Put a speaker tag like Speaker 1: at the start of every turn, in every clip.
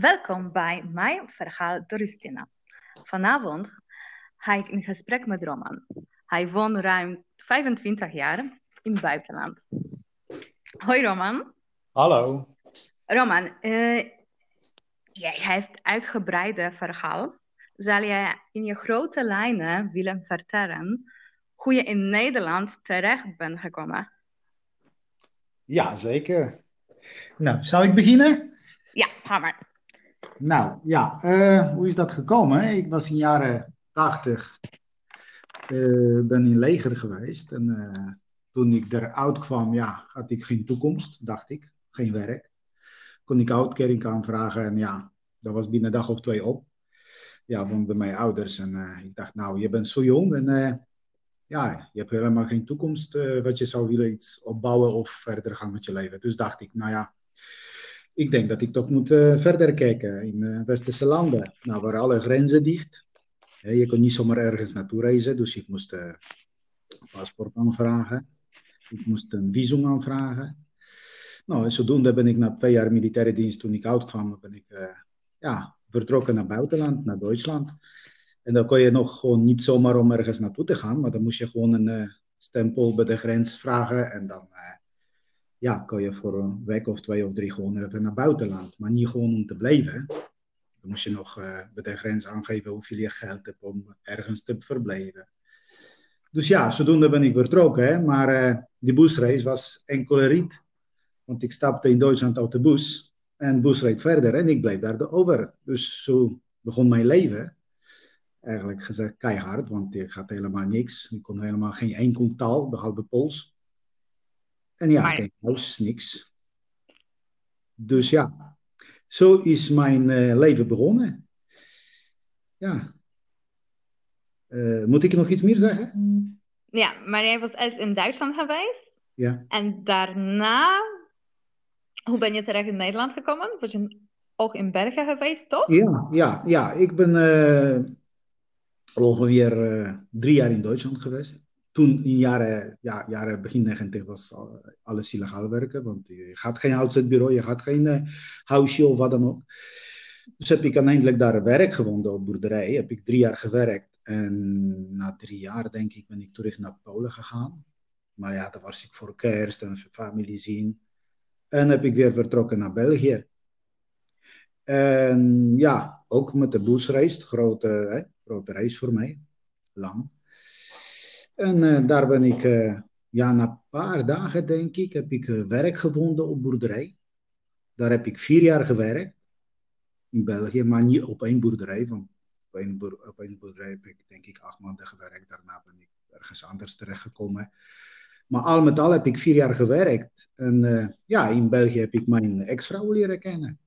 Speaker 1: Welkom bij mijn verhaal door Justina. Vanavond ga ik in gesprek met Roman. Hij woont ruim 25 jaar in het buitenland. Hoi Roman.
Speaker 2: Hallo.
Speaker 1: Roman, uh, jij heeft uitgebreide verhaal. Zal jij in je grote lijnen willen vertellen hoe je in Nederland terecht bent gekomen?
Speaker 2: Ja, zeker. Nou, zou ik beginnen?
Speaker 1: Ja, ga maar.
Speaker 2: Nou, ja, uh, hoe is dat gekomen? Ik was in de jaren 80, uh, ben in leger geweest. En uh, toen ik eruit kwam, ja, had ik geen toekomst, dacht ik. Geen werk. Kon ik uitkering aanvragen en ja, dat was binnen een dag of twee op. Ja, van bij mijn ouders. En ik dacht, nou, je bent zo jong en ja, je hebt helemaal geen toekomst wat je zou willen iets opbouwen of verder gaan met je leven. Dus dacht ik, nou ja, ik denk dat ik toch moet uh, verder kijken in uh, westerse landen. Nou, waren alle grenzen dicht. je kon niet zomaar ergens naartoe reizen, dus ik moest uh, een paspoort aanvragen. Ik moest een visum aanvragen. Nou, en zodoende ben ik na twee jaar militaire dienst, toen ik uitkwam, ben ik ja, vertrokken naar buitenland, naar Duitsland. En dan kon je nog gewoon niet zomaar om ergens naartoe te gaan, maar dan moest je gewoon een stempel bij de grens vragen en dan ja, kan je voor een week of twee of drie gewoon even naar buitenland. Maar niet gewoon om te blijven. Dan moest je nog bij de grens aangeven hoeveel je geld hebt om ergens te verblijven. Dus ja, zodoende ben ik vertrokken. Hè? Maar uh, die busreis was enkele rit. Want ik stapte in Duitsland uit de bus. En de bus reed verder en ik bleef daar over. Dus zo begon mijn leven. Eigenlijk gezegd keihard, want ik had helemaal niks. Ik kon helemaal geen enkel taal, behalve Pools. En ja, maar... huis, niks. Dus ja, zo is mijn uh, leven begonnen. Ja. Uh, moet ik nog iets meer zeggen?
Speaker 1: Ja, maar jij was eerst in Duitsland geweest.
Speaker 2: Ja.
Speaker 1: En daarna, hoe ben je terecht in Nederland gekomen? Was je ook in Bergen geweest, toch?
Speaker 2: Ja, ja, ja. ik ben uh, ongeveer drie jaar in Duitsland geweest toen in jaren, ja, jaren begin 90 was alles illegaal werken. Want je gaat geen uitzetbureau, je gaat geen uh, huisje of wat dan ook. Dus heb ik uiteindelijk daar werk gevonden op boerderij. Heb ik drie jaar gewerkt. En na drie jaar, denk ik, ben ik terug naar Polen gegaan. Maar ja, daar was ik voor kerst en familie zien. En heb ik weer vertrokken naar België. En ja, ook met de busreis. Grote, grote reis voor mij. Lang. En uh, daar ben ik, uh, ja, na een paar dagen denk ik, heb ik uh, werk gevonden op boerderij. Daar heb ik vier jaar gewerkt in België, maar niet op één boerderij. Want op één, op boerderij heb ik denk ik acht maanden gewerkt. Daarna ben ik ergens anders terechtgekomen. Maar al met al heb ik vier jaar gewerkt. En ja, in België heb ik mijn ex-vrouw leren kennen.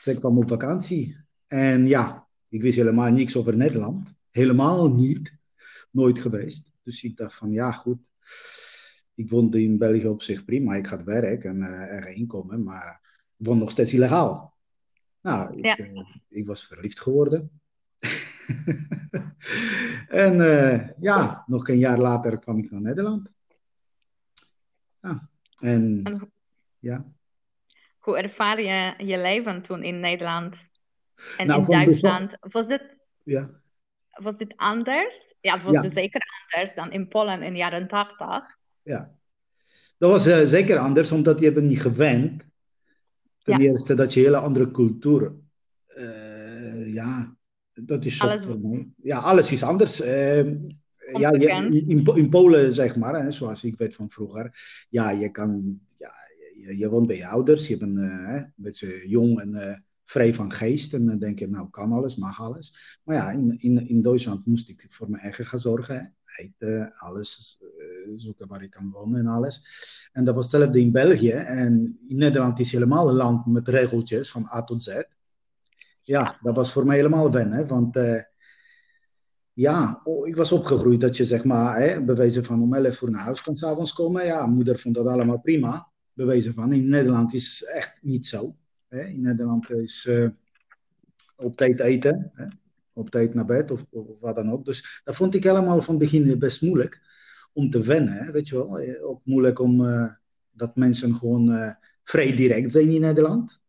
Speaker 2: Zij kwam op vakantie. En ja, ik wist helemaal niks over Nederland. Helemaal niet. Nooit geweest. Dus ik dacht van ja, goed. Ik woonde in België op zich prima. Ik had werk en uh, er inkomen, maar ik woon nog steeds illegaal. Nou, ik, ja. uh, ik was verliefd geworden. en uh, ja, nog een jaar later kwam ik naar Nederland. Ja, en, en ja.
Speaker 1: Hoe ervaar je je leven toen in Nederland en nou, in Duitsland? Was dit,
Speaker 2: ja.
Speaker 1: Was dit anders? Ja, het was ja. zeker anders dan in Polen in de jaren 80.
Speaker 2: Ja, dat was uh, zeker anders, omdat je bent niet gewend. Ten ja. eerste dat je een hele andere cultuur. Uh, ja, dat is zo alles... Ja, alles is anders. Uh, ja, je, in, in Polen, zeg maar, hè, zoals ik weet van vroeger. Ja, je kan. Ja, je, je woont bij je ouders, je bent een beetje jong en vrij van geest. En dan denk je, nou, kan alles, mag alles. Maar ja, in, in, in Duitsland moest ik voor mijn eigen gaan zorgen. Eten, alles, uh, zoeken waar ik kan wonen en alles. En dat was hetzelfde in België. En in Nederland is helemaal een land met regeltjes van A tot Z. Ja, dat was voor mij helemaal wennen. Want uh, ja, oh, ik was opgegroeid dat je zeg maar, hè, bewezen van om 11 uur naar huis kan s'avonds komen. Ja, moeder vond dat allemaal prima. Bewezen van, in Nederland is echt niet zo. In Nederland is uh, op tijd eten, hè? op tijd naar bed of, of, wat dan ook. Dus dat vond ik helemaal van begin best moeilijk om te wennen. Hè? Weet je wel, eh, ook moeilijk om uh, dat mensen gewoon uh, vrij direct zijn in Nederland.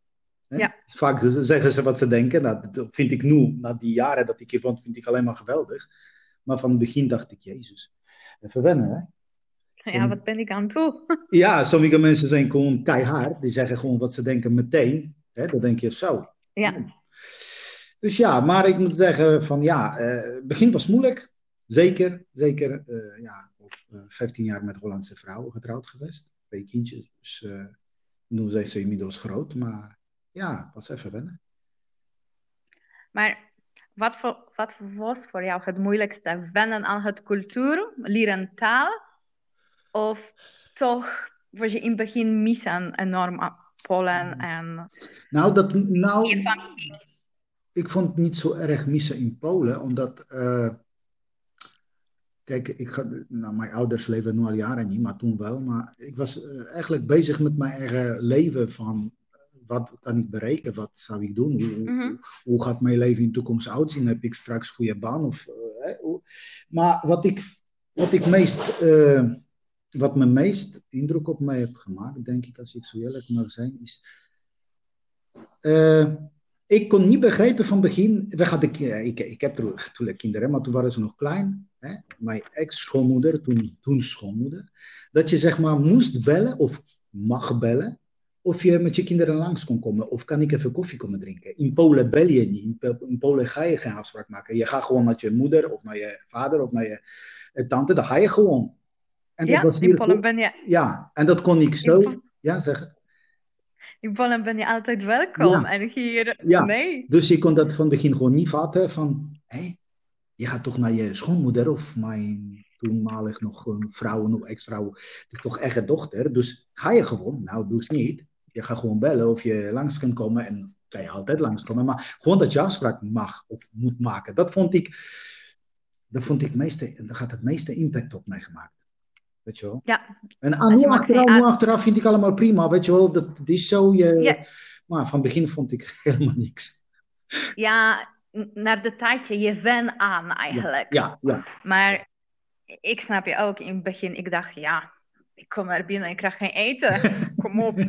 Speaker 1: Ja.
Speaker 2: Vaak zeggen ze wat ze denken. Nou, dat vind ik nu, na die jaren dat ik hier woon, vind ik alleen maar geweldig. Maar van het begin dacht ik, Jezus, even wennen hè.
Speaker 1: Ja, wat ben ik aan toe?
Speaker 2: Ja, sommige mensen zijn gewoon keihard. Die zeggen gewoon wat ze denken meteen. Hè? Dan denk je zo.
Speaker 1: Ja.
Speaker 2: Dus ja, maar ik moet zeggen van ja, uh, het begin was moeilijk. Zeker, zeker. Uh, ja, op, uh, 15 jaar met Hollandse vrouwen getrouwd geweest. Twee kindjes. Dus nu zijn ze inmiddels groot. Maar ja, was even wennen.
Speaker 1: Maar wat, voor, wat was voor jou het moeilijkste? Wennen aan het cultuur, leren taal? Of toch was je in het begin missen enorm Polen en...
Speaker 2: Nou, dat, nou ik vond het niet zo erg missen in Polen, omdat... Uh, kijk, ik ga, nou, mijn ouders leven nu al jaren niet, maar toen wel. Maar ik was uh, eigenlijk bezig met mijn eigen leven van wat kan ik bereiken? Wat zou ik doen? Hoe, mm -hmm. hoe, gaat mijn leven in de toekomst uitzien? Heb ik straks een goede baan? Of, uh. Maar wat ik, wat ik meest, wat me meest indruk op mij heeft gemaakt, denk ik, als ik zo eerlijk mag zijn, is. Uh, ik kon niet begrijpen van begin. We hadden, ik, ik heb natuurlijk kinderen, maar toen waren ze nog klein. Hè? Mijn ex-schoonmoeder, toen, toen schoonmoeder. Dat je zeg maar moest bellen of mag bellen of je met je kinderen langs kon komen. Of kan ik even koffie komen drinken? In Polen bel je niet. In Polen ga je geen afspraak maken. Je gaat gewoon naar je moeder of naar je vader of naar je tante. Dan ga je gewoon.
Speaker 1: En ja, was hier in Polen ben je...
Speaker 2: Ja, en dat kon ik zo... Ja, zeg het.
Speaker 1: In Polen ben je altijd welkom. Ja. En hier,
Speaker 2: ja.
Speaker 1: nee.
Speaker 2: Dus ik kon dat van het begin gewoon niet vatten. Van, hé, je gaat toch naar je schoonmoeder of mijn toenmalig nog een vrouw, nog ex-vrouw. Het is toch echt een dochter. Dus ga je gewoon. Nou, doe het niet je gaat gewoon bellen of je langs kunt komen. En kan je altijd langskomen. Maar gewoon dat je afspraak mag of moet maken. Dat vond ik, dat vond ik meeste, dat gaat het meeste impact op mij gemaakt. Weet je wel?
Speaker 1: Ja.
Speaker 2: En aan, nu, achteraf, nu achteraf vind ik allemaal prima. Weet je wel, dat, dat is zo. Je,
Speaker 1: ja.
Speaker 2: Maar van begin vond ik helemaal niks.
Speaker 1: Ja, naar de tijdje, je wen aan eigenlijk.
Speaker 2: Ja, ja, ja.
Speaker 1: Maar ik snap je ook in het begin, ik dacht ja, ik kom er binnen en ik krijg geen eten. Kom op.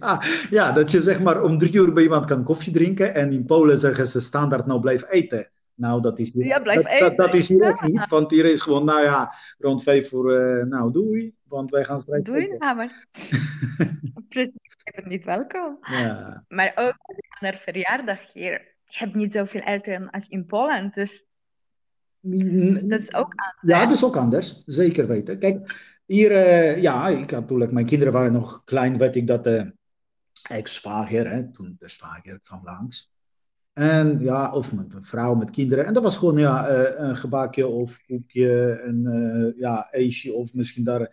Speaker 2: ja, ja, dat je zeg maar om drie uur bij iemand kan koffie drinken en in Polen zeggen ze standaard nou blijf eten. Nou, dat is hier,
Speaker 1: ja,
Speaker 2: dat,
Speaker 1: eten.
Speaker 2: Dat, dat, is hier ook niet, want hier is gewoon, nou ja, rond vijf uur, uh, nou doei, want wij gaan straks
Speaker 1: Doei, hamer. Precies, ik het niet welkom.
Speaker 2: Ja.
Speaker 1: Maar ook naar verjaardag hier, ik heb niet zoveel eten als in Polen, dus dat is ook anders.
Speaker 2: Ja, dat is ook anders, zeker weten. Kijk, hier, uh, ja, ik had toen mijn kinderen waren nog klein, weet ik dat de ex-zwager, toen de zwager kwam langs. En ja, of met een vrouw met kinderen. En dat was gewoon ja, uh, een gebakje of koekje, een uh, ja, ijsje of misschien daar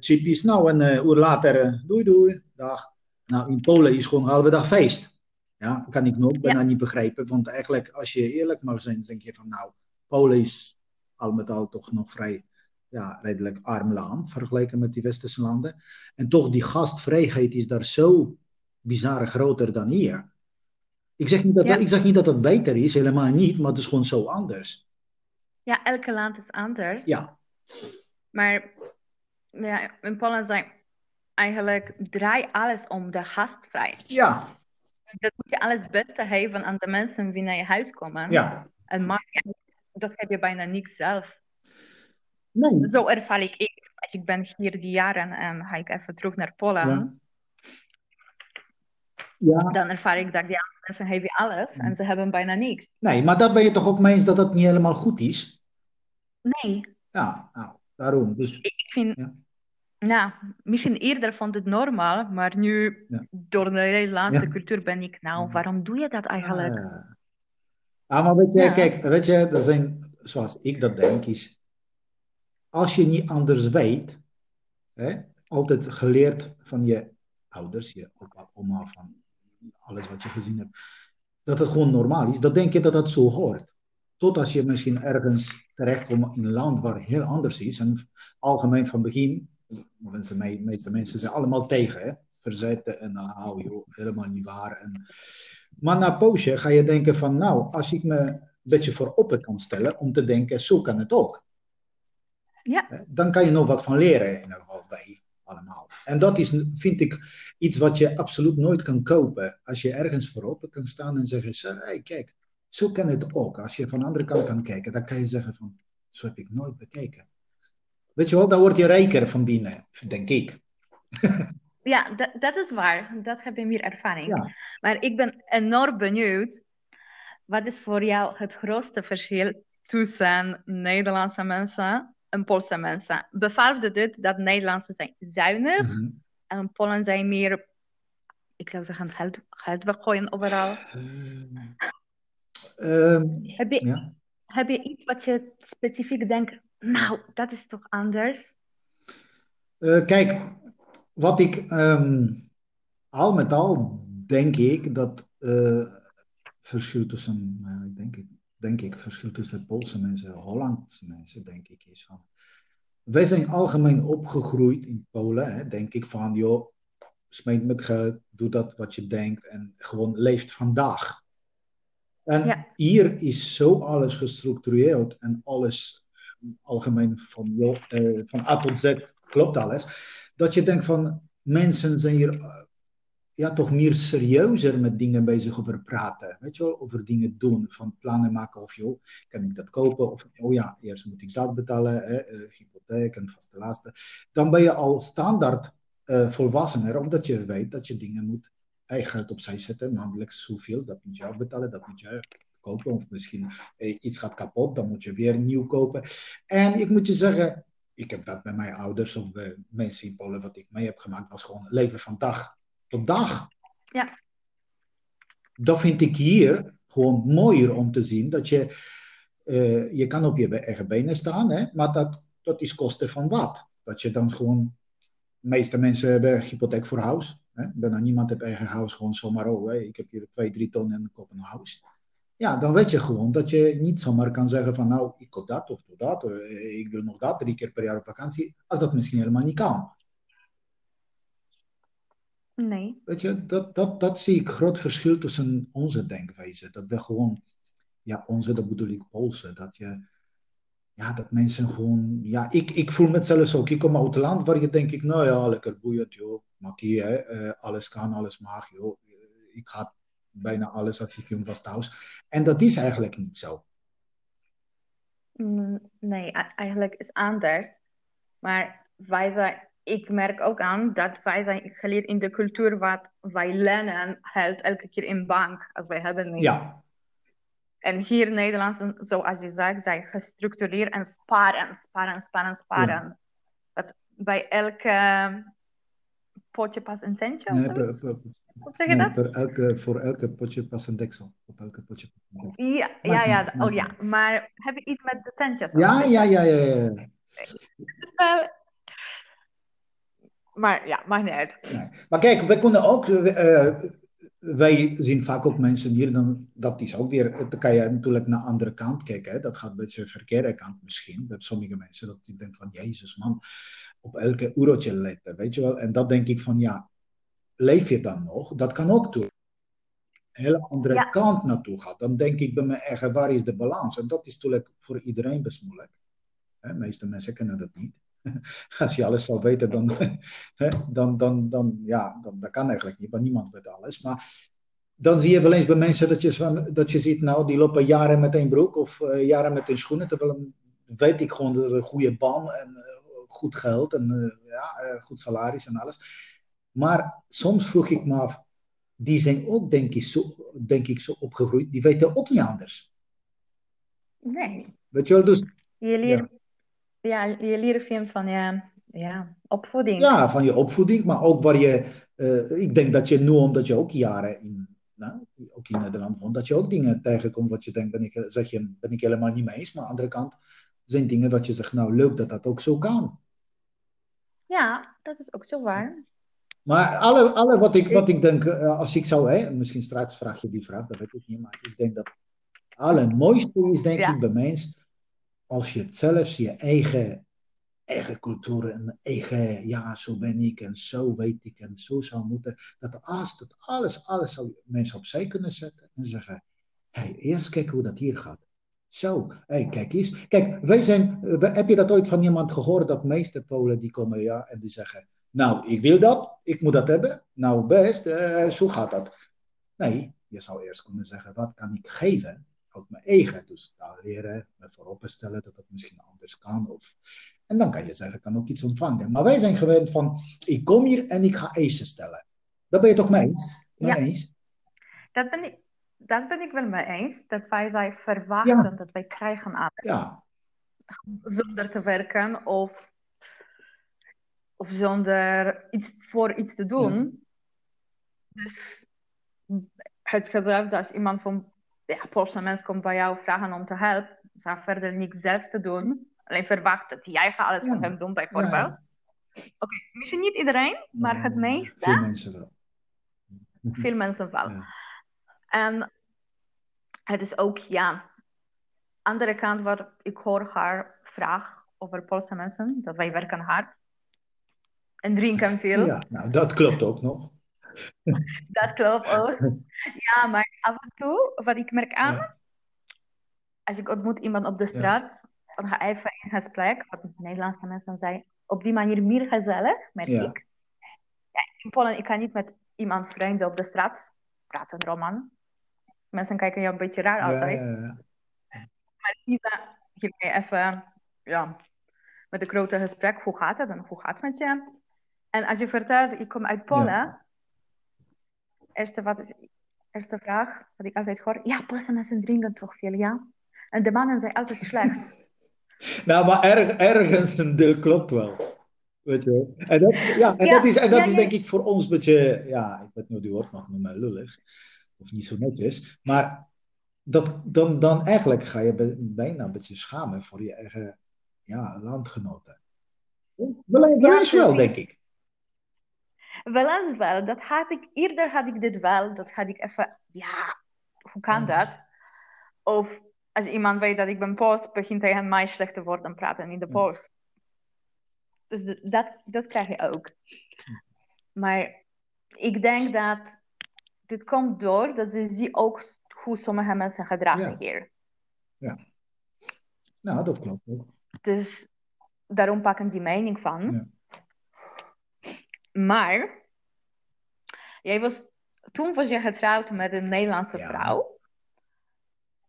Speaker 2: chippies. Nou, en een uur later, doei doei, dag. Nou, in Polen is gewoon een halve dag feest. Ja, kan ik nog bijna ja. niet begrijpen. Want eigenlijk, als je eerlijk mag zijn, denk je van nou, Polen is al met al toch nog vrij ja, redelijk arm land vergeleken met die westerse landen. En toch, die gastvrijheid is daar zo bizar groter dan hier. Ik zeg, niet dat,
Speaker 1: Ja.
Speaker 2: ik zeg niet dat dat beter is, helemaal niet, maar het is gewoon zo anders.
Speaker 1: Ja, elke land is anders.
Speaker 2: Ja,
Speaker 1: Maar ja, in Polen zijn eigenlijk draai alles om de gastvrij.
Speaker 2: ja,
Speaker 1: Dat moet je alles beste geven aan de mensen die naar je huis komen.
Speaker 2: ja.
Speaker 1: En maar dat heb je bijna niet zelf.
Speaker 2: Nee,
Speaker 1: Zo ervaar ik ik. Als ik ben hier die jaren en ga ik even terug naar Polen.
Speaker 2: ja. Ja,
Speaker 1: Dan ervaar ik dat die andere mensen hebben alles en ze hebben bijna niks.
Speaker 2: nee, maar daar ben je toch ook mee eens dat dat niet helemaal goed is?
Speaker 1: Nee,
Speaker 2: Ja, nou, daarom. Dus,
Speaker 1: ik vind,
Speaker 2: Ja.
Speaker 1: nou, misschien eerder vond het normaal, maar nu
Speaker 2: Ja.
Speaker 1: door de Nederlandse cultuur ben ik, nou, waarom doe je dat eigenlijk?
Speaker 2: ah. Ah, maar weet je, kijk, weet je, er zijn, zoals ik dat denk, is als je niet anders weet, hè, altijd geleerd van je ouders, je opa, oma, van alles wat je gezien hebt, dat het gewoon normaal is, dan denk je dat dat zo hoort. Tot als je misschien ergens terechtkomt in een land waar heel anders is, en algemeen van begin, de meeste mensen zijn allemaal tegen, hè, verzetten en nou, joh, helemaal niet waar. En, maar na poosje ga je denken van, nou, als ik me een beetje voorop kan stellen om te denken, zo kan het ook.
Speaker 1: Ja.
Speaker 2: Dan kan je nog wat van leren, in ieder geval wij allemaal. En dat is, vind ik, iets wat je absoluut nooit kan kopen. Als je ergens voorop kan staan en zeggen, hey, kijk, zo kan het ook. Als je van de andere kant kan kijken, dan kan je zeggen van, zo heb ik nooit bekeken. Weet je wel, dan word je rijker van binnen, denk ik.
Speaker 1: ja, dat, dat is waar. Dat heb je meer ervaring. Maar ik ben enorm benieuwd. Wat is voor jou het grootste verschil tussen Nederlandse mensen en Poolse mensen? Bevalt dit dat Nederlandse zijn zuinig mm en Polen zijn meer, ik zou zeggen, geld, geld weggooien overal? Uh, heb, je, ja. heb je iets wat je specifiek denkt, nou, dat is toch anders?
Speaker 2: Uh, kijk, wat ik um, al met al denk ik dat uh, verschil tussen, uh, denk ik, denk ik, verschil tussen Poolse mensen en Hollandse mensen, denk ik, is van. Wij zijn algemeen opgegroeid in Polen, hè, denk ik, van joh, smeet met geld, doe dat wat je denkt en gewoon leeft vandaag. En hier is zo alles gestructureerd en alles algemeen van, joh, uh, van A tot Z klopt alles, dat je denkt van mensen zijn hier uh, ja, toch meer serieuzer met dingen bezig over praten. Weet je wel, over dingen doen, van plannen maken of joh, kan ik dat kopen? Of oh ja, eerst moet ik dat betalen, hè, uh, hypotheek en vaste lasten. Dan ben je al standaard uh, volwassener, omdat je weet dat je dingen moet eigen geld opzij zetten, maandelijks zoveel, dat moet je afbetalen, dat moet je kopen. Of misschien eh, iets gaat kapot, dan moet je weer nieuw kopen. En ik moet je zeggen, ik heb dat bij mijn ouders of bij mensen in Polen wat ik mee heb gemaakt, was gewoon leven van dag tot dag.
Speaker 1: Ja.
Speaker 2: Dat vind ik hier gewoon mooier om te zien. Dat je, uh, je kan op je eigen benen staan, hè, maar dat, dat is kosten van wat. Dat je dan gewoon, de meeste mensen hebben hypotheek voor huis. Hè. Bijna niemand heeft eigen huis gewoon zomaar, oh, hè, ik heb hier twee, drie ton en ik koop een huis. Ja, dan weet je gewoon dat je niet zomaar kan zeggen van nou, ik koop dat of doe dat. Eh, ik wil nog dat drie keer per jaar op vakantie. Als dat misschien helemaal niet kan.
Speaker 1: Nee.
Speaker 2: Weet je, dat, dat, dat zie ik groot verschil tussen onze denkwijze. Dat we gewoon, ja, onze, dat bedoel ik Poolse, dat je, ja, dat mensen gewoon, ja, ik, ik voel me zelfs ook. Ik kom uit het land waar je denk ik, nou ja, lekker boeiend, joh, makkie, hè, uh, alles kan, alles mag, joh. Ik ga bijna alles als je film was thuis. En dat is eigenlijk niet zo.
Speaker 1: Mm, nee, eigenlijk is anders. Maar wij zijn, ik merk ook aan dat wij zijn geleerd in de cultuur wat wij lenen geld elke keer in bank als wij hebben niet.
Speaker 2: Ja.
Speaker 1: En hier in Nederland, zoals je zegt, zijn gestructureerd en sparen, sparen, sparen, sparen. Ja. Dat bij elke potje pas een centje? Nee, per, per, Hoe zeg je dat?
Speaker 2: Elke, voor elke potje pas een deksel. Op elke potje een
Speaker 1: deksel. Ja, ja, ja, oh ja. Maar heb je iets met de centjes?
Speaker 2: Ja, ja, ja, ja, ja.
Speaker 1: Wel, maar ja, maakt niet uit.
Speaker 2: Nee. Maar kijk, we kunnen ook. Uh, wij zien vaak ook mensen hier, dan, dat is ook weer, dan kan je natuurlijk naar de andere kant kijken. Hè? Dat gaat een beetje de verkeerde kant misschien. Bij sommige mensen dat die denken van, jezus man, op elke eurotje letten, weet je wel. En dat denk ik van, ja, leef je dan nog? Dat kan ook toe. Een hele andere kant naartoe gaat. Dan denk ik bij me eigen, waar is de balans? En dat is natuurlijk voor iedereen best moeilijk. De meeste mensen kennen dat niet. Als je alles zou weten, dan, dan, dan, dan, ja, dan, dat kan eigenlijk niet, want niemand weet alles. Maar dan zie je wel eens bij mensen dat je, dat je ziet, nou, die lopen jaren met een broek of uh, jaren met een schoenen, terwijl weet ik gewoon een goede baan en uh, goed geld en uh, ja, goed salaris en alles. Maar soms vroeg ik me af, die zijn ook, denk ik, zo, denk ik, zo opgegroeid, die weten ook niet anders.
Speaker 1: Nee.
Speaker 2: Weet je wel, dus...
Speaker 1: Je leert, ja. Ja je leert veel van je ja, opvoeding.
Speaker 2: Ja, van je opvoeding, maar ook waar je... Uh, ik denk dat je nu, omdat je ook jaren in, nou, ook in Nederland woont, dat je ook dingen tegenkomt wat je denkt, ben ik, zeg je, ben ik helemaal niet mee eens. Maar aan de andere kant zijn dingen wat je zegt, nou leuk dat dat ook zo kan.
Speaker 1: Ja, dat is ook zo waar.
Speaker 2: Maar alle, alle wat, ik, wat ik denk, uh, als ik zou, hè, misschien straks vraag je die vraag, dat weet ik niet, maar ik denk dat het allermooiste is, denk ik, bij mensen, als je zelfs je eigen, eigen cultuur en eigen, ja, zo ben ik en zo weet ik en zo zou moeten, dat als dat alles, alles zou mensen opzij kunnen zetten en zeggen, hey, eerst kijken hoe dat hier gaat. Zo, hey, kijk eens. Kijk, wij zijn, heb je dat ooit van iemand gehoord dat meeste Polen die komen ja, en die zeggen, Nou, ik wil dat, ik moet dat hebben. Nou, best, uh, zo gaat dat. Nee, je zou eerst kunnen zeggen, wat kan ik geven uit mijn eigen? Dus leren, me voorop stellen dat het misschien anders kan. Of, en dan kan je zeggen, ik kan ook iets ontvangen. Maar wij zijn gewend van, ik kom hier en ik ga eisen stellen. Dat ben je toch mee eens? Mee ja. eens?
Speaker 1: Dat ben ik, dat ben ik wel mee eens. Dat wij zij verwachten dat wij krijgen aan.
Speaker 2: Ja.
Speaker 1: Zonder te werken of, of zonder iets voor iets te doen. Dus het gedrag dat als iemand van ja, Poolse mens komt bij jou vragen om te helpen, zou verder niks zelf te doen. Alleen verwacht dat jij gaat alles voor hem doen, bijvoorbeeld. Oké, misschien niet iedereen, maar het meeste.
Speaker 2: Veel mensen wel.
Speaker 1: Veel mensen wel. En het is ook, ja, andere kant waar ik hoor haar vraag over Poolse mensen, dat wij werken hard en drinken veel.
Speaker 2: Ja, nou, dat klopt ook nog.
Speaker 1: dat klopt ook. Ja, maar af en toe, wat ik merk aan, als ik ontmoet iemand op de straat, dan ga even in gesprek, wat Nederlandse mensen zijn, op die manier meer gezellig, merk ik. Ja, in Polen, ik kan niet met iemand vrienden op de straat praten, Roman. Mensen kijken je een beetje raar altijd. Maar Lisa, mij even, ja, met een grote gesprek, hoe gaat het en hoe gaat het met je? En als je vertelt, ik kom uit Polen, eerste, wat is, eerste vraag, wat ik altijd hoor, ja, mensen drinken toch veel, ja? En de mannen zijn altijd slecht.
Speaker 2: nou, maar erg, ergens een deel klopt wel. Weet je En dat, ja, en dat is, en dat is denk ik voor ons een beetje, ja, ik weet niet die woord mag noemen, lullig. Of niet zo netjes. Maar dat, dan, dan eigenlijk ga je bijna een beetje schamen voor je eigen ja, landgenoten. Wel, eens wel, denk ik.
Speaker 1: Wel eens wel. Dat had ik, eerder had ik dit wel. Dat had ik even, ja, hoe kan dat? Of als iemand weet dat ik ben Pools, begint tegen mij slecht te worden praten in de Pools. Dus dat, dat krijg je ook. Maar ik denk dat dit komt door dat ze zien ook hoe sommige mensen gedragen
Speaker 2: ja.
Speaker 1: hier.
Speaker 2: Ja. Nou, dat klopt ook.
Speaker 1: Dus daarom pakken die mening van.
Speaker 2: Ja.
Speaker 1: Maar jij was, toen was je getrouwd met een Nederlandse
Speaker 2: Ja.
Speaker 1: vrouw.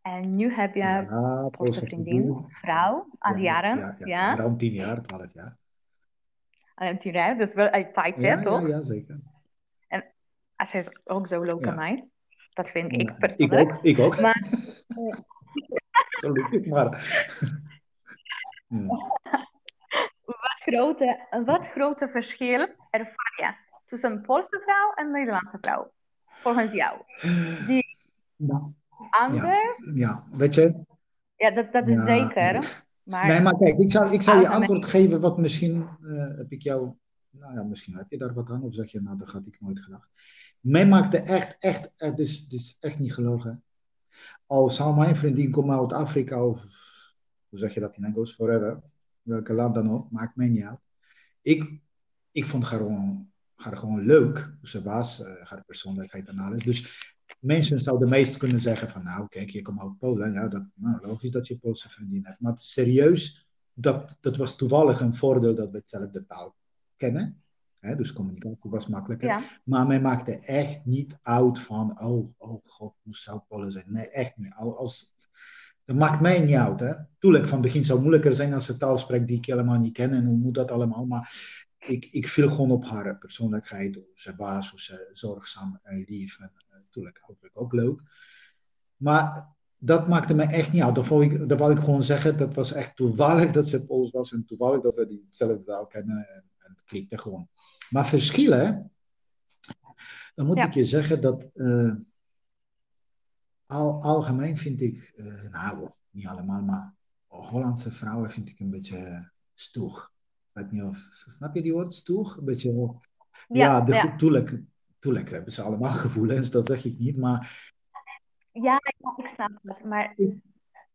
Speaker 1: En nu heb je
Speaker 2: Ja,
Speaker 1: een Poolse vriendin, vrouw, aan
Speaker 2: Ja,
Speaker 1: jaren.
Speaker 2: Ja, ja, ruim tien jaar, twaalf jaar.
Speaker 1: en tien jaar, dus wel een tijdje, toch?
Speaker 2: ja, zeker.
Speaker 1: Als hij is ook zo
Speaker 2: Ja.
Speaker 1: meid. Dat vind ik
Speaker 2: Nou, ik
Speaker 1: persoonlijk.
Speaker 2: ook, ik ook.
Speaker 1: Maar
Speaker 2: Gelukkig maar. Ja.
Speaker 1: wat grote, wat grote verschil ervaar je tussen een Poolse vrouw en een Nederlandse vrouw? Volgens jou. Die
Speaker 2: Nou,
Speaker 1: anders?
Speaker 2: ja, weet je,
Speaker 1: Ja, dat, dat is
Speaker 2: Ja.
Speaker 1: zeker. Maar
Speaker 2: Nee, maar kijk, ik zou, ik zou je antwoord geven wat misschien eh, heb ik jou, nou ja, misschien heb je daar wat aan, of zeg je, nou, dat had ik nooit gedacht. Mij maakte echt, echt, het is, het is echt niet gelogen. Al zou mijn vriendin komen uit Afrika, of hoe zeg je dat in Engels, forever, welke land dan ook, maakt mij niet uit. Ik, ik vond haar gewoon, haar gewoon leuk, hoe ze was, eh, haar persoonlijkheid en alles. Dus mensen zouden meest kunnen zeggen van, nou kijk, je komt uit Polen, ja, dat, nou, logisch dat je Poolse vriendin hebt. Maar serieus, dat, dat was toevallig een voordeel dat we hetzelfde taal kennen. Hè, dus communicatie was makkelijker.
Speaker 1: ja,
Speaker 2: Maar mij maakte echt niet uit van, oh, oh god, hoe zou Polen zijn? Nee, echt niet. Al- Als, dat maakt mij niet uit. Hè. Tuurlijk, van het begin zou het moeilijker zijn als ze taal spreekt die ik helemaal niet ken. En hoe moet dat allemaal? Maar ik, ik viel gewoon op haar persoonlijkheid. Hoe ze was, hoe ze zorgzaam en lief. En natuurlijk uiterlijk ook leuk. Maar dat maakte me echt niet uit. Dat wou, ik, dat wou ik gewoon zeggen. Dat was echt toevallig dat ze Pools was. En toevallig dat we die hetzelfde taal kennen. En, en het klikte gewoon. Maar verschillen, dan moet
Speaker 1: Ja.
Speaker 2: ik je zeggen dat eh, al, algemeen vind ik, eh, nou, niet allemaal, maar Hollandse vrouwen vind ik een beetje stoeg. Ik weet niet of, snap je die woord, stoeg? Een beetje, ja,
Speaker 1: ja,
Speaker 2: de,
Speaker 1: ja.
Speaker 2: Hebben ze allemaal gevoelens, dat zeg ik niet, maar
Speaker 1: Ja, ik snap het. Maar
Speaker 2: Ik-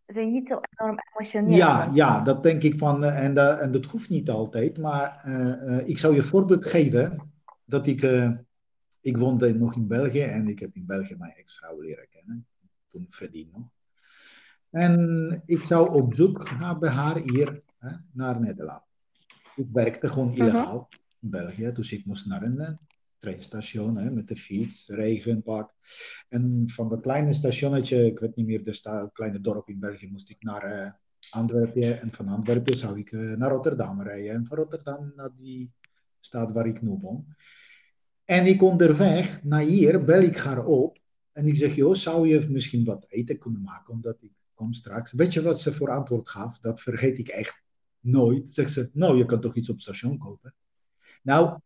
Speaker 1: ze zijn niet zo enorm emotioneel.
Speaker 2: Ja, ja, dat denk ik van, eh, en, dat- en dat hoeft niet altijd, maar eh, eh, ik zou je voorbeeld geven dat ik, eh, ik woonde nog in België en ik heb in België mijn ex-vrouw leren kennen, toen nog. En ik zou op zoek bij haar hier hè, naar Nederland. Ik werkte gewoon illegaal in België. Dus ik moest naar een treinstation hè, met de fiets, regenpak. En van dat kleine stationnetje, ik weet niet meer, de kleine dorp in België, moest ik naar uh, Antwerpen. En van Antwerpen zou ik uh, naar Rotterdam rijden. En van Rotterdam naar die stad waar ik nu woon. En ik onderweg naar hier bel ik haar op. En ik zeg, joh, zou je misschien wat eten kunnen maken? Omdat ik kom straks. Weet je wat ze voor antwoord gaf? Dat vergeet ik echt nooit. Zegt ze, nou, je kan toch iets op station kopen? Nou,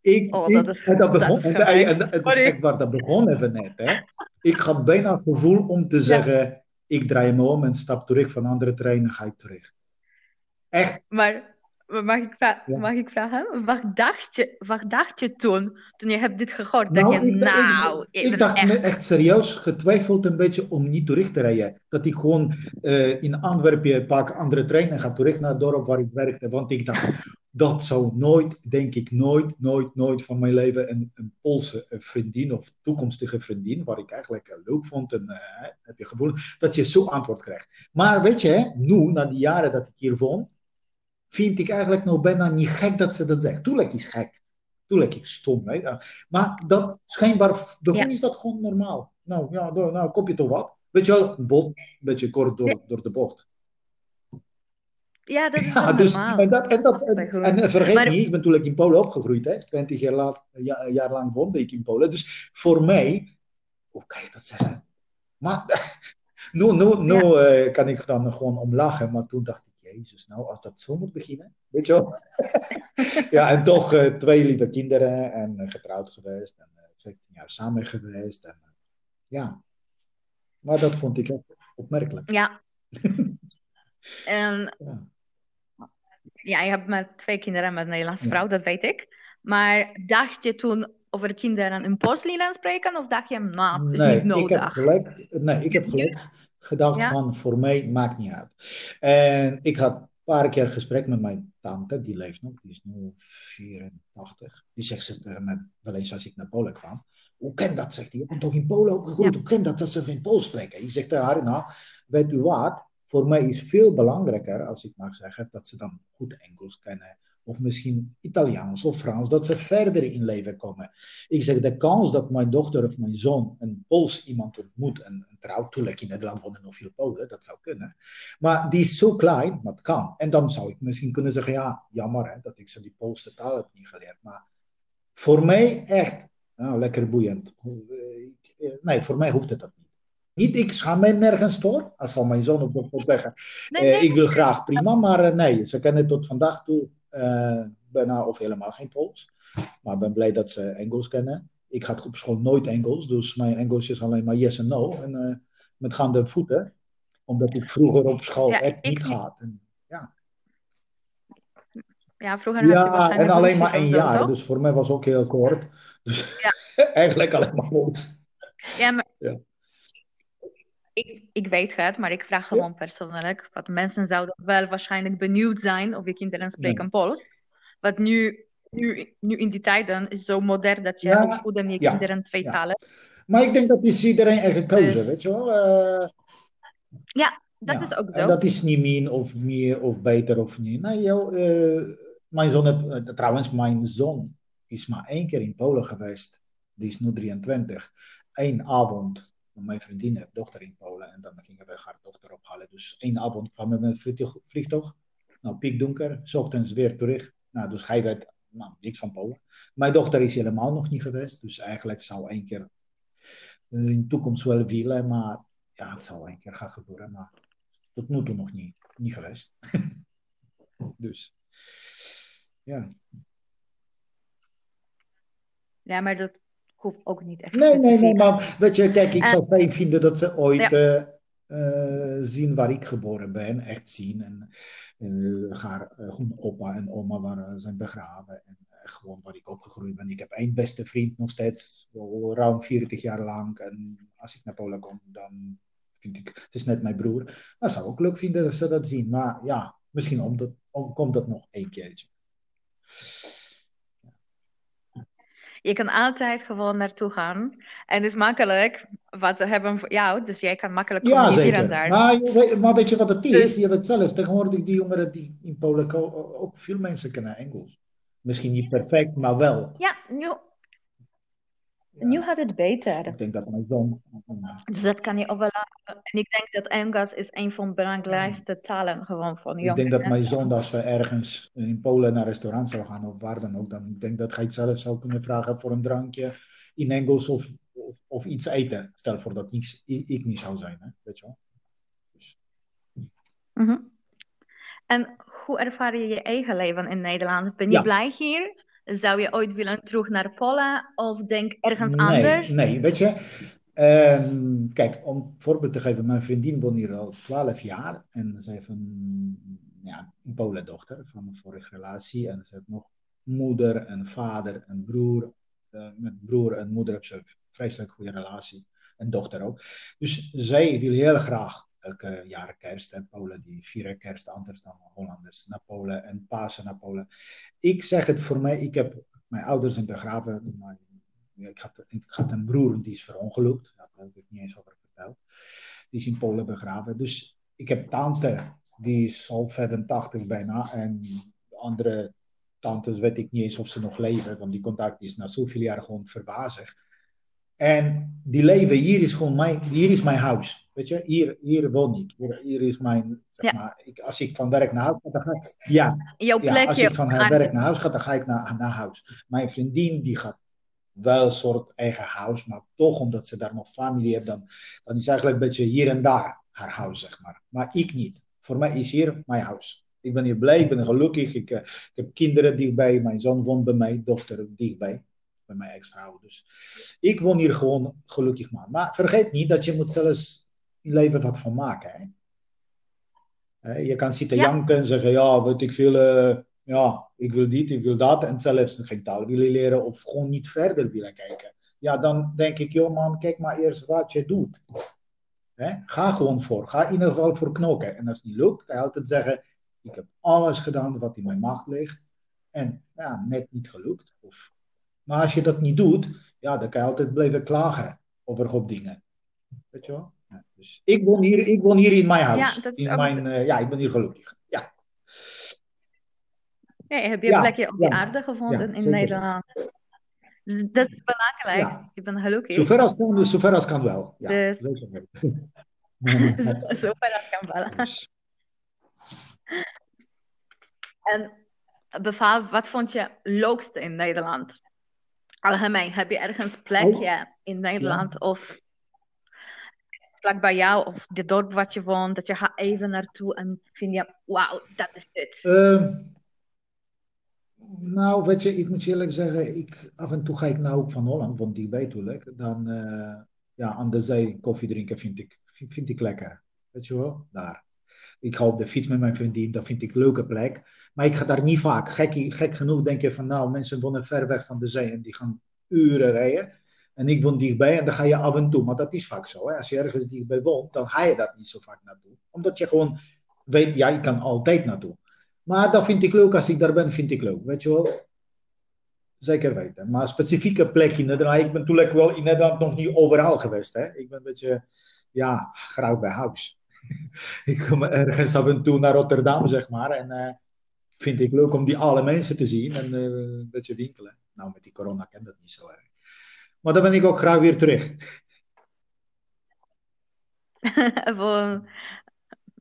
Speaker 2: ik,
Speaker 1: oh, dat, is, dat
Speaker 2: begon, dat en, het is echt waar, dat begon even net. Hè. Ik had bijna het gevoel om te zeggen, ik draai me om en stap terug van andere treinen, ga ik terug. Echt.
Speaker 1: Maar mag ik, vragen, mag ik vragen, wat dacht, je, wat dacht je toen, toen je hebt dit gehoord? Nou, dat je, ik, nou,
Speaker 2: ik, ik dacht echt... me echt serieus getwijfeld een beetje om niet terug te rijden. Dat ik gewoon uh, in Antwerpen een paar andere treinen ga terug naar het dorp waar ik werkte. Want ik dacht, dat zou nooit, denk ik, nooit, nooit, nooit van mijn leven een, een Poolse vriendin of toekomstige vriendin, waar ik eigenlijk eh, leuk vond en uh, heb je gevoel, dat je zo antwoord krijgt. Maar weet je, nu, na die jaren dat ik hier woon, vind ik eigenlijk nog bijna niet gek dat ze dat zegt. Tuurlijk is gek. Tuurlijk is stom. Hè? Maar dat schijnbaar, de ja. is dat gewoon normaal. Nou, ja, nou, kopje toch wat. Weet je wel, een beetje kort door, door de bocht.
Speaker 1: Ja, dat is ja, dus, normaal.
Speaker 2: En, dat, en, dat, en, vergeet niet, ik ben natuurlijk in Polen opgegroeid. Hè. 20 jaar, laat, ja, jaar lang woonde ik in Polen. Dus voor mij, hoe kan je dat zeggen? Maar nu, ja. uh, kan ik dan gewoon om lachen. Maar toen dacht ik, Jezus, nou, als dat zo moet beginnen, weet je wel. ja, en toch uh, twee lieve kinderen en uh, getrouwd geweest en 15 jaar samen geweest. En, ja, maar dat vond ik opmerkelijk.
Speaker 1: Ja. en ja ja, je hebt maar twee kinderen met een Nederlandse vrouw, dat weet ik. Maar dacht je toen over kinderen in Pools spreken? Of dacht je, nou, is
Speaker 2: nee,
Speaker 1: niet nodig?
Speaker 2: Ik heb gelijk, nee, ik heb gelijk gedacht van, voor mij maakt niet uit. En ik had een paar keer gesprek met mijn tante, die leeft nog, die is nu 84. Die zegt ze met, wel eens als ik naar Polen kwam. Hoe kan dat, zegt hij. Je bent toch in Polen opgegroeid? Hoe kan dat dat ze geen Pools spreken? Ik zeg tegen haar, nou, weet u wat? voor mij is veel belangrijker, als ik mag zeggen, dat ze dan goed Engels kennen. Of misschien Italiaans of Frans, dat ze verder in leven komen. Ik zeg, de kans dat mijn dochter of mijn zoon een Pools iemand ontmoet, en, en trouwens, toevallig in Nederland wonen nog veel Polen, dat zou kunnen. Maar die is zo klein, maar het kan. En dan zou ik misschien kunnen zeggen, ja, jammer hè, dat ik ze die Poolse taal heb niet geleerd. Maar voor mij echt, nou, lekker boeiend. Eh, nee, voor mij hoeft het dat niet. Niet, ik schaam mij nergens voor, als zal mijn zoon nog zeggen. Nee, eh, ik wil graag prima, maar uh, nee, ze kennen tot vandaag toe bijna of helemaal geen Pools. Maar ik ben blij dat ze Engels kennen. Ik had op school nooit Engels, dus mijn Engels is alleen maar yes en no. En met gaande voeten, omdat ik vroeger op school ja, echt niet gaat. En, ja.
Speaker 1: ja, vroeger
Speaker 2: ja, en alleen maar één jaar, dus voor mij was ook heel kort. Dus ja. eigenlijk alleen maar los.
Speaker 1: Ja, maar... Ja ik, ik weet het, maar ik vraag gewoon persoonlijk. Want mensen zouden wel waarschijnlijk benieuwd zijn of je kinderen spreken ja. Pools. Want nu, nu, nu in die tijden is het zo modern dat je ja. opvoeden je kinderen twee talen.
Speaker 2: Maar ik denk dat is iedereen eigen gekozen, dus... weet je wel. Uh...
Speaker 1: Ja, dat is ook zo. En
Speaker 2: dat is niet min of meer of beter of niet. Nee, joh, uh, mijn zoon heb, uh, trouwens, mijn zoon is maar één keer in Polen geweest. Die is nu 23. Eén avond mijn vriendin heeft dochter in Polen en dan gingen we haar dochter ophalen. Dus één avond kwam we met een vliegtuig. Nou, piekdonker, ochtends weer terug. Nou, dus hij weet nou, niks van Polen. Mijn dochter is helemaal nog niet geweest, dus eigenlijk zou één keer in de toekomst wel willen, maar ja, het zal één keer gaan gebeuren, maar tot nu toe nog niet, niet geweest. dus, ja.
Speaker 1: Ja, maar dat hoeft ook niet echt.
Speaker 2: Nee, nee, nee, maar weet je, kijk, ik zou fijn vinden dat ze ooit ja. uh, zien waar ik geboren ben, echt zien. En uh, haar gewoon opa en oma waar zijn begraven. En gewoon waar ik opgegroeid ben. Ik heb één beste vriend nog steeds, ruim 40 jaar lang. En als ik naar Polen kom, dan vind ik, het is net mijn broer. Dat zou ook leuk vinden dat ze dat zien. Maar ja, misschien om dat, om, komt dat nog één keertje.
Speaker 1: Je kan altijd gewoon naartoe gaan. En het is makkelijk wat we hebben voor jou. Dus jij kan makkelijk
Speaker 2: ja, zeker. daar. Maar, maar weet je wat het is? Dus... Je weet zelf, tegenwoordig die jongeren die in Polen ook veel mensen kennen Engels. Misschien niet perfect, maar wel.
Speaker 1: Ja, nu, nu gaat het beter.
Speaker 2: Ik denk dat mijn zoon.
Speaker 1: Dus dat kan je overlaten. En ik denk dat Engels is een van de belangrijkste talen gewoon van
Speaker 2: Ik
Speaker 1: jonge
Speaker 2: denk dat mijn zoon, als we ergens in Polen naar een restaurant zou gaan of waar dan ook, dan ik denk dat hij het zelf zou kunnen vragen voor een drankje in Engels of, of, of iets eten. Stel voor dat ik, ik niet zou zijn, hè? weet je wel. Dus,
Speaker 1: Mhm. En hoe ervaar je je eigen leven in Nederland? Ben je
Speaker 2: Ja.
Speaker 1: blij hier? Zou je ooit willen terug naar Polen of denk ergens
Speaker 2: nee,
Speaker 1: anders?
Speaker 2: nee, weet je. ehm, kijk, om een voorbeeld te geven, mijn vriendin woont hier al 12 jaar en ze heeft een, ja, een Polendochter van een vorige relatie en ze heeft nog moeder en vader en broer. Eh, met broer en moeder heeft ze een vreselijk goede relatie en dochter ook. Dus zij wil heel graag elke jaar kerst en Polen die vieren kerst anders dan Hollanders naar Polen en Pasen naar Polen. Ik zeg het voor mij, ik heb mijn ouders zijn begraven. Ik, had, ik had een broer die is verongelukt. Daar heb ik niet eens over verteld. Die is in Polen begraven. Dus ik heb tante, die is al 85 bijna. En de andere tantes weet ik niet eens of ze nog leven. Want die contact is na zoveel jaar gewoon verwazigd. En die leven, hier is gewoon mijn, hier is mijn huis. Weet je, hier, hier woon ik. Hier, hier is mijn, zeg
Speaker 1: Ja.
Speaker 2: maar, ik, als ik van werk naar huis ga, dan ga ik, ja,
Speaker 1: Jouw
Speaker 2: ja, als
Speaker 1: plekje
Speaker 2: ik van haar werk naar huis ga, dan ga ik naar, naar huis. Mijn vriendin die gaat wel een soort eigen huis, maar toch omdat ze daar nog familie heeft, dan, dan is eigenlijk een beetje hier en daar haar huis, zeg maar. Maar ik niet. Voor mij is hier mijn huis. Ik ben hier blij, ik ben gelukkig. Ik, eh, ik heb kinderen dichtbij, mijn zoon woont bij mij, dochter dichtbij, bij mijn ex-vrouw. Dus ik woon hier gewoon gelukkig man. Maar vergeet niet dat je moet zelfs je leven wat van maken. Hè? Hè, Je kan zitten
Speaker 1: Ja.
Speaker 2: janken en zeggen, ja, weet ik veel, eh, ja, ik wil dit, ik wil dat. En zelfs geen taal willen leren of gewoon niet verder willen kijken. Ja, dan denk ik, joh man, kijk maar eerst wat je doet. Hè? Ga gewoon voor. Ga in ieder geval voor knokken. En als het niet lukt, kan je altijd zeggen, ik heb alles gedaan wat in mijn macht ligt. En ja, net niet gelukt. Of... Maar als je dat niet doet, ja, dan kan je altijd blijven klagen over hoop dingen. Weet je wel? Ja, dus ik woon hier, ik woon hier in mijn huis.
Speaker 1: Ja, dat is
Speaker 2: in
Speaker 1: ook
Speaker 2: mijn, eh, ja, ik ben hier gelukkig. Ja,
Speaker 1: Ja, je hebt je
Speaker 2: Ja,
Speaker 1: plekje op de aarde gevonden in. Nederland. Dus dat is belangrijk.
Speaker 2: Ja.
Speaker 1: Je bent gelukkig.
Speaker 2: zover als kan, dus zover als kan wel. Ja,
Speaker 1: Dus-. Zover dat kan wel.
Speaker 2: Dus,
Speaker 1: En bepaal, wat vond je leukste in Nederland? Algemeen, heb je ergens plekje in Nederland of vlak bij jou of de dorp wat je woont, dat je gaat even naartoe en vind je, wauw, dat is het.
Speaker 2: Ehm, nou, weet je, ik moet je eerlijk zeggen, ik, af en toe ga ik naar Hoek van Holland, want dichtbij natuurlijk. Dan, eh, ja, aan de zee koffie drinken vind ik, vind, vind ik lekker. Weet je wel, daar. Ik ga op de fiets met mijn vriendin, dat vind ik een leuke plek. Maar ik ga daar niet vaak. Gek, gek genoeg denk je van, nou, mensen wonen ver weg van de zee en die gaan uren rijden. En ik woon dichtbij en dan ga je af en toe. Maar dat is vaak zo. Hè? Als je ergens dichtbij woont, dan ga je dat niet zo vaak naartoe. Omdat je gewoon weet, ja, je kan altijd naartoe. Maar dat vind ik leuk. Als ik daar ben, vind ik leuk. Weet je wel? Zeker weten. Maar specifieke plek in Nederland. Ik ben natuurlijk wel in Nederland nog niet overal geweest. Hè? Ik ben een beetje, ja, graag bij huis. ik kom ergens af en toe naar Rotterdam, zeg maar. En eh vind ik leuk om die alle mensen te zien en eh, een beetje winkelen. Nou, met die corona ken dat niet zo erg. Maar dan ben ik ook graag weer terug.
Speaker 1: Voor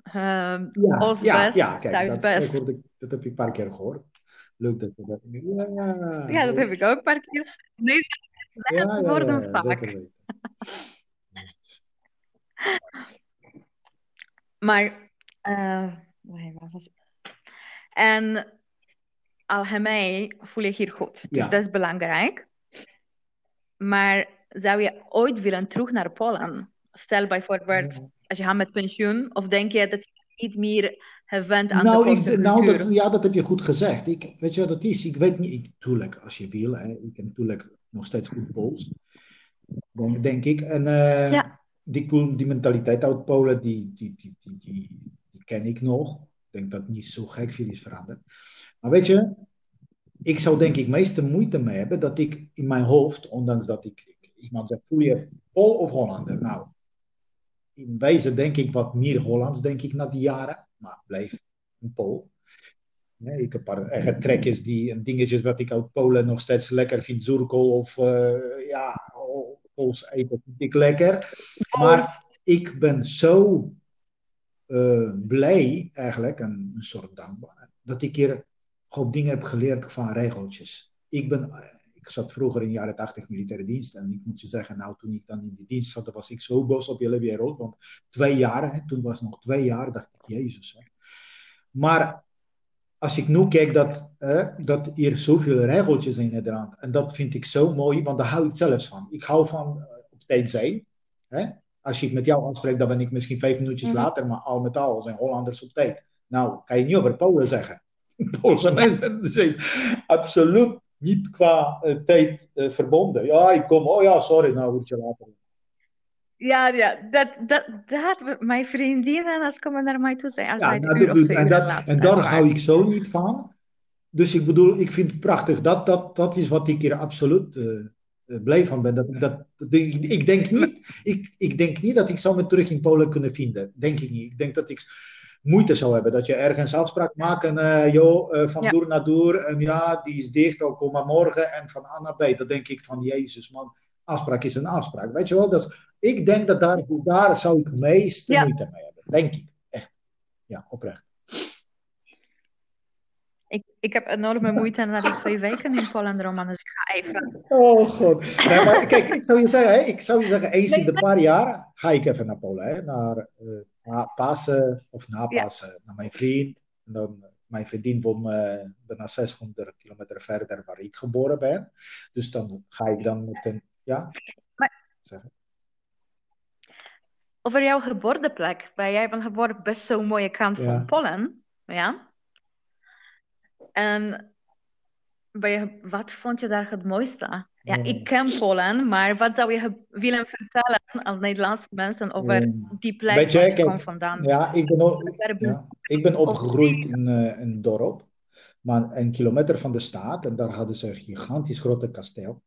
Speaker 1: ehm,
Speaker 2: Ja, ja, ja, kijk, dat,
Speaker 1: best.
Speaker 2: dat, hoorde ik- dat heb ik een paar keer gehoord. Leuk dat je dat... Ja,
Speaker 1: Ja, dat heb ik ook een paar keer. Nee,
Speaker 2: Ja, ja, ja, ja,
Speaker 1: vaak. Maar, was- en algemeen voel je je hier goed. Dus
Speaker 2: Ja.
Speaker 1: dat is belangrijk. Maar zou je ooit willen terug naar Polen? Stel bijvoorbeeld, als je gaat met pensioen, of denk je dat je niet meer gewend aan de
Speaker 2: Nou,
Speaker 1: Poolse
Speaker 2: ik, nou dat, ja, dat heb je goed gezegd. Ik, weet je wat het is? Ik weet niet, ik, tuurlijk, als je wil, hè, ik ken natuurlijk nog steeds goed Pools, denk, denk ik. En eh,
Speaker 1: Ja.
Speaker 2: Die, die mentaliteit uit Polen, die, die, die, die, ken ik nog. Ik denk dat niet zo gek veel is veranderd. Maar weet je, ik zou denk ik meeste moeite mee hebben dat ik in mijn hoofd, ondanks dat ik iemand zegt, voel je Pool of Hollander? Nou, in wezen denk ik wat meer Hollands, denk ik, na die jaren. Maar blijf een Pool. Nee, ik heb een paar eigen trekjes die, en dingetjes wat ik uit Polen nog steeds lekker vind. Zurkel of uh, ja, Eten vind ik lekker. Maar ik ben zo uh, blij eigenlijk, en een soort dankbaar, dat ik hier gewoon dingen heb geleerd van regeltjes. Ik ben ik zat vroeger in de jaren 80 militaire dienst. En ik moet je zeggen, nou, toen ik dan in die dienst zat, was ik zo boos op hele wereld. Want twee jaar, hè, toen was het nog twee jaar, dacht ik, Jezus. Maar als ik nu kijk dat, dat hier zoveel regeltjes in Nederland. En dat vind ik zo mooi, want daar hou ik zelfs van. Ik hou van uh, op tijd zijn. Hè. Als ik met jou afspreek, dan ben ik misschien vijf minuutjes mm -hmm. later. Maar al met al zijn Hollanders op tijd. Nou, kan je niet over Polen zeggen. Poolse mensen zijn absoluut niet qua uh, tijd uh, verbonden. Ja, ik kom, oh ja, sorry, nou word je later.
Speaker 1: Ja, ja, dat, dat, dat mijn vriendinnen als komen naar mij toe zijn. Als
Speaker 2: ja, nou, dat, en, dat, en daar hou ik zo niet van. Dus ik bedoel, ik vind het prachtig. Dat, dat, dat is wat ik hier absoluut uh, blij van ben. Dat, dat, ik, denk niet, ik, ik denk niet dat ik zou me terug in Polen kunnen vinden. Denk ik niet. Ik denk dat ik moeite zou hebben. Dat je ergens afspraak maakt en uh, joh, uh, van ja. door naar door. En ja, die is dicht, al kom maar morgen. En van A naar B. Dan denk ik van, Jezus man, afspraak is een afspraak. Weet je wel, dat is, ik denk dat daar, daar zou ik meest ja. moeite mee hebben. Denk ik, echt. Ja, oprecht.
Speaker 1: Ik, ik heb enorme moeite naar die twee weken in Polen Roman, dus ik ga even.
Speaker 2: Oh god. Nee, maar kijk, ik zou je zeggen, hè, ik zou je zeggen, eens in de paar jaar ga ik even naar Polen, hè, naar uh, na Pasen of na Pasen, ja. naar mijn vriend. En dan, mijn vriendin woont uh, bijna 600 kilometer verder waar ik geboren ben. Dus dan ga ik dan met een, ja.
Speaker 1: Maar, zeggen. Over jouw geboorteplek. Jij bent geboren best zo'n mooie kant ja. van Polen, ja. En je, wat vond je daar het mooiste? Ja, ik ken Polen, maar wat zou je willen vertellen aan Nederlandse mensen over die plek
Speaker 2: Weet
Speaker 1: waar je komt vandaan?
Speaker 2: Ja, ik ben, op, ja, ik ben opgegroeid in uh, een dorp, maar een kilometer van de stad. En daar hadden ze een gigantisch grote kasteel.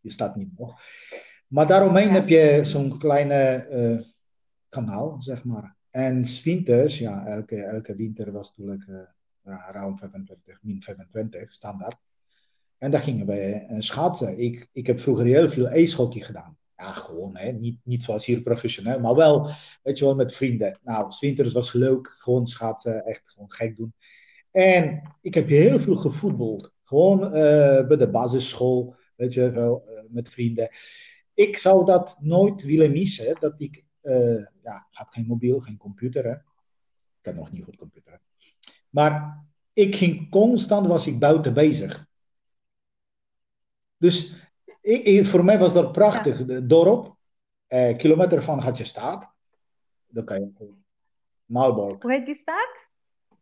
Speaker 2: Die staat niet nog. Maar daaromheen ja. heb je zo'n kleine uh, kanaal, zeg maar. En winters, ja, elke, elke winter was natuurlijk uh, ruim 25, min 25, standaard. En daar gingen we uh, schaatsen. Ik, ik heb vroeger heel veel ijshockey gedaan. Ja, gewoon, hè. Niet, niet zoals hier professioneel, maar wel, weet je wel, met vrienden. Nou, winters was leuk, gewoon schaatsen, echt gewoon gek doen. En ik heb heel veel gevoetbald. Gewoon uh, bij de basisschool, weet je wel, uh, met vrienden. Ik zou dat nooit willen missen, dat ik, ja, had geen mobiel, geen computer, hè. Ik kan nog niet goed computer. Maar ik ging constant, was ik buiten bezig. Dus ik, ik, voor mij was dat prachtig. Ja. Dorp, eh, kilometer van had je staat. Dan kan je. Maalborg.
Speaker 1: Hoe heet die staat?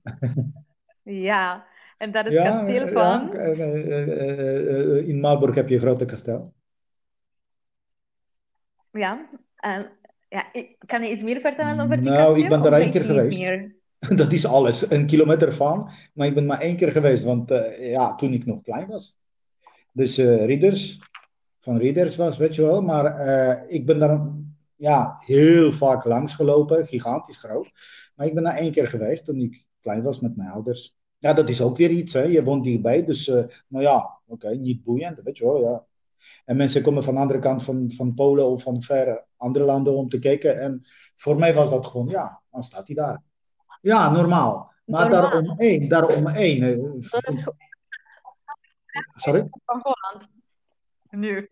Speaker 1: ja, en dat is ja, kasteel van. Ja,
Speaker 2: uh, uh, in Maalborg heb je een grote kasteel.
Speaker 1: Ja, en ja, kan je iets meer vertellen over die
Speaker 2: nou, ik ben daar één keer geweest. Dat is alles, een kilometer van. Maar ik ben maar één keer geweest, want ja, toen ik nog klein was. Dus uh, Ridders, van Ridders was, weet je wel. Maar uh, ik ben daar ja, heel vaak langs gelopen, gigantisch groot. Maar ik ben daar één keer geweest toen ik klein was met mijn ouders. Ja, dat is ook weer iets, hè. Je woont dichtbij, dus nou ja, oké, okay, niet boeiend, weet je wel, ja. En mensen komen van de andere kant van, van Polen of van verre andere landen om te kijken. En voor mij was dat gewoon, ja, dan staat hij daar. Ja, normaal. Maar normaal. daaromheen, daaromheen. Dat is goed. Sorry?
Speaker 1: Van Holland. Nu.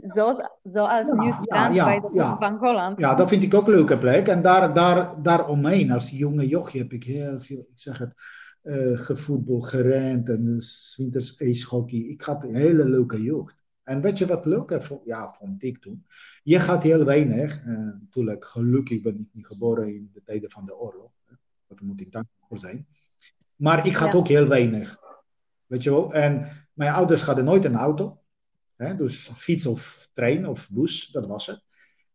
Speaker 1: Zoals, zoals ja, nu strand
Speaker 2: ja,
Speaker 1: bij de
Speaker 2: ja,
Speaker 1: van Holland.
Speaker 2: Ja, dat vind ik ook een leuke plek. En daar, daar, daaromheen, als jonge jochje, heb ik heel veel, ik zeg het, uh, gevoetbal, gerend en dus winters ijshockey. Ik had een hele leuke jeugd. En weet je wat leuk is? Ja, vond ik toen. Je gaat heel weinig. Uh, natuurlijk, gelukkig ben ik niet geboren in de tijden van de oorlog. Daar moet ik dankbaar voor zijn. Maar ik had ja. ook heel weinig. Weet je wel? En mijn ouders hadden nooit een auto. Hè? Dus fiets of trein of bus, dat was het.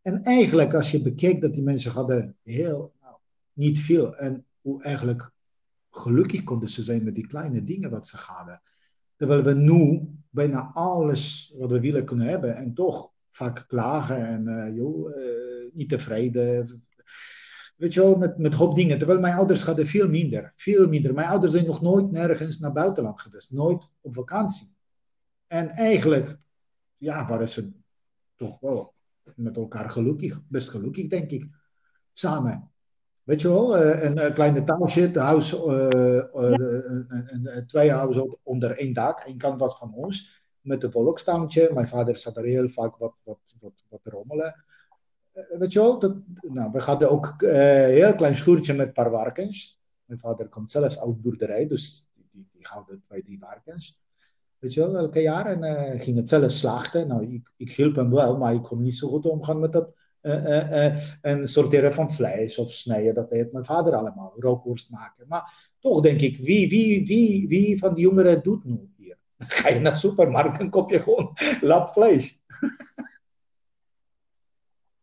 Speaker 2: En eigenlijk, als je bekeek dat die mensen hadden heel, nou, niet veel. En hoe eigenlijk gelukkig konden ze zijn met die kleine dingen wat ze hadden. Terwijl we nu bijna alles wat we willen kunnen hebben. En toch vaak klagen en uh, joh, uh, niet tevreden. weet je wel, met, met hoop dingen. Terwijl mijn ouders hadden veel minder, veel minder. Mijn ouders zijn nog nooit nergens naar buitenland geweest, nooit op vakantie. En eigenlijk, ja, waren ze toch wel met elkaar gelukkig, best gelukkig, denk ik, samen. Weet je wel, uh, een, een kleine township, huis, uh, twee huizen onder één dak. Eén kant was van ons, met een volkstuintje. Mijn vader zat er heel vaak wat, wat, wat, wat rommelen. Weet je wel, dat, nou, we hadden ook een heel klein schuurtje met een paar varkens. Mijn vader komt zelfs uit boerderij, dus die, die, houden twee, drie varkens. Weet je wel, elke jaar. En uh, ging het zelf slachten. Nou, ik, ik hielp hem wel, maar ik kon niet zo goed omgaan met dat en sorteren van vlees of snijden. Dat deed mijn vader allemaal, rookworst maken. Maar toch denk ik, wie, wie, wie, wie van die jongeren doet nu hier? Dan ga je naar de supermarkt en koop je gewoon lap vlees.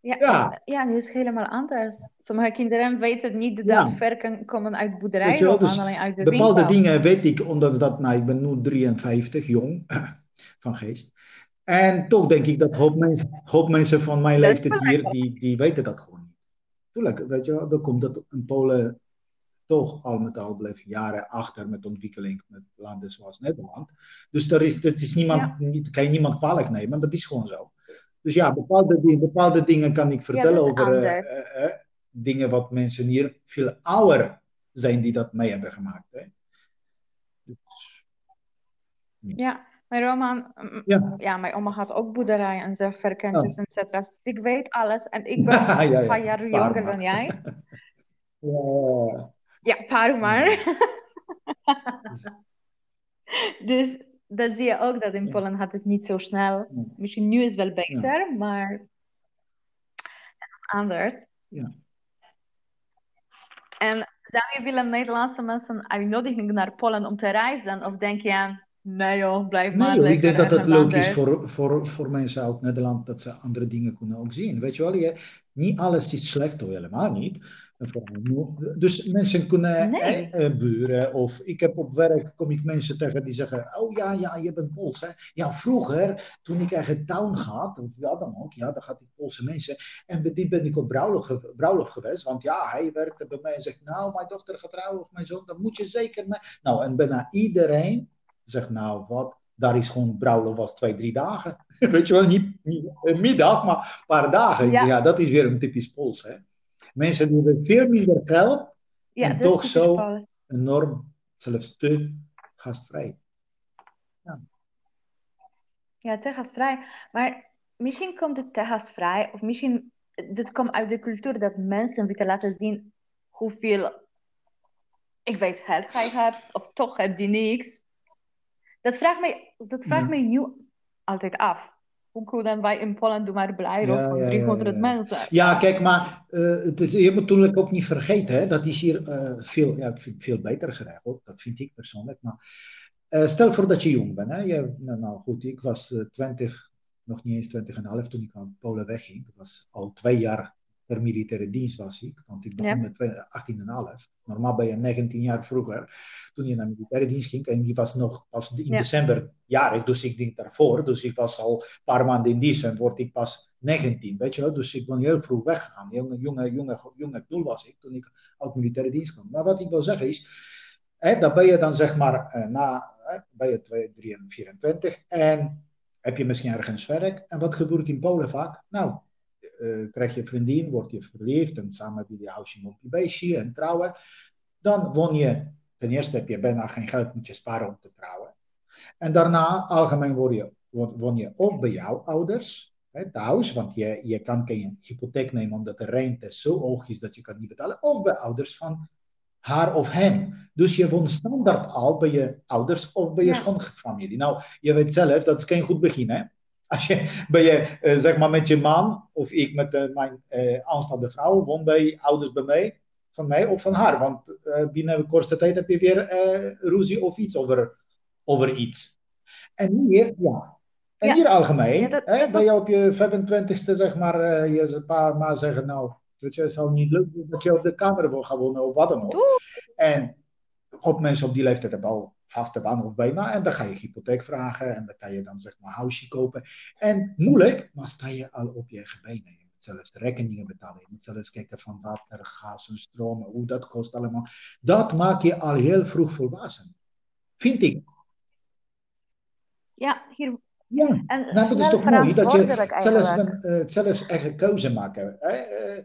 Speaker 1: Ja, ja. ja, nu is het helemaal anders. Sommige kinderen weten niet dat ja. verken komen uit boerderijen of dus alleen uit de
Speaker 2: Bepaalde dingen weet ik, ondanks dat, nou, ik ben nu 53, jong van geest. En toch denk ik dat hoop mensen, hoop mensen van mijn leeftijd hier, die, die weten dat gewoon niet. Tuurlijk, weet je wel, dan komt dat in Polen toch al met al blijven jaren achter met ontwikkeling met landen zoals Nederland. Dus er is, dat is niemand, ja. niet, kan je niemand kwalijk nemen, maar dat is gewoon zo. Dus ja, bepaalde, bepaalde dingen kan ik vertellen ja, over uh, uh, uh, dingen wat mensen hier veel ouder zijn die dat mee hebben gemaakt. Hè.
Speaker 1: Dus, ja. Mijn Roman, ja. ja, mijn oma had ook boerderijen en ze verkentjes, oh. et cetera. Dus ik weet alles en ik ben ja, ja, een paar jaar jonger dan jij.
Speaker 2: Ja,
Speaker 1: ja paar maar. dus dat zie je ook dat in Polen had het niet zo snel. Misschien nu is het wel beter, maar het is anders.
Speaker 2: Ja.
Speaker 1: En zou je willen Nederlandse mensen uitnodigen naar Polen om te reizen? Of denk je, nee joh, blijf maar
Speaker 2: nee, ik denk dat het leuk is voor, voor, voor mensen uit Nederland dat ze andere dingen kunnen ook zien. Weet je wel, je, niet alles is slecht, helemaal niet. Dus mensen kunnen nee. eh, buren of ik heb op werk kom ik mensen tegen die zeggen, oh ja, ja, je bent Pools. Hè? Ja, vroeger toen ik eigen town had, of ja dan ook, ja, dan gaat ik Poolse mensen. En die ben ik op bruiloft, bruiloft geweest, want ja, hij werkte bij mij en zegt, nou, mijn dochter gaat trouwen of mijn zoon, dan moet je zeker mee. Nou, en bijna iedereen zegt, nou, wat, daar is gewoon bruiloft was twee, drie dagen. Weet je wel, niet, niet een middag, maar een paar dagen. Ja. Dat is weer een typisch Pools, hè. Mensen die hebben veel minder geld ja, en toch zo enorm, zelfs te gastvrij.
Speaker 1: Ja. ja, te gastvrij. Maar misschien komt het te gastvrij, of misschien, dit komt uit de cultuur dat mensen willen laten zien hoeveel, ik weet, geld je hebt, of toch heb je niks. Dat vraagt mij, dat vraagt ja. mij nu altijd af. Hoe kunnen wij in Polen doen maar blij ja, van 300
Speaker 2: ja,
Speaker 1: mensen?
Speaker 2: Ja, kijk, maar uh, het is, je moet natuurlijk ook niet vergeten, hè, dat is hier uh, veel, ja, ik vind veel beter geregeld. Dat vind ik persoonlijk. Maar uh, stel voor dat je jong bent. Hè, je, nou, nou, goed, ik was 20, nog niet eens 20 en half toen ik aan Polen wegging. Ik was al twee jaar ter militaire dienst was ik, want ik begon met 18,5. Normaal ben je 19 jaar vroeger, toen je naar militaire dienst ging. En ik was nog pas in ja. december jarig, dus ik denk daarvoor. Dus ik was al een paar maanden in dienst en word ik pas 19, weet je wel. Dus ik ben heel vroeg weggegaan. Jonge, jonge, jonge, jonge doel was ik toen ik uit militaire dienst kwam. Maar wat ik wil zeggen is, hè, dan ben je dan zeg maar, eh, na, hè, ben je 2, 3 en 24 en heb je misschien ergens werk. En wat gebeurt in Polen vaak? Nou, uh, krijg je vriendin, word je verliefd en samen wil je huisje, mompje, beestje en trouwen. Dan woon je, ten eerste heb je bijna geen geld, moet je sparen om te trouwen. En daarna, algemeen woon je, woon je of bij jouw ouders, hè, thuis, want je, je kan geen hypotheek nemen omdat de rente zo hoog is dat je kan niet betalen, of bij ouders van haar of hem. Dus je woont standaard al bij je ouders of bij je ja. schoonfamilie. Nou, je weet zelf, dat is geen goed begin, hè? Als je, ben je uh, zeg maar met je man of ik met uh, mijn uh, aanstaande vrouw woon bij ouders bij mij, van mij of van haar. Want binnen een korte tijd heb je weer ruzie of iets over, over iets. En hier, ja. En ja. hier algemeen, ja, dat, hè, dat ben je op je 25ste zeg maar, je pa maar zeggen nou, weet je, het zou niet lukken dat je op de kamer wil gaan wonen of wat dan ook. En op mensen op die leeftijd hebben al vaste baan of bijna. En dan ga je hypotheek vragen en dan kan je dan zeg maar huisje kopen. En moeilijk, maar sta je al op je eigen benen. moet zelfs rekeningen betalen. Je moet zelfs kijken van water, gas en stroom, hoe dat kost allemaal. Dat maak je al heel vroeg volwassen. Vind ik.
Speaker 1: Ja, hier.
Speaker 2: Ja,
Speaker 1: En
Speaker 2: nou, dat is
Speaker 1: snel
Speaker 2: toch mooi dat je zelfs,
Speaker 1: eigenlijk.
Speaker 2: een, eh, zelfs eigen keuze maken. Hè? Eh,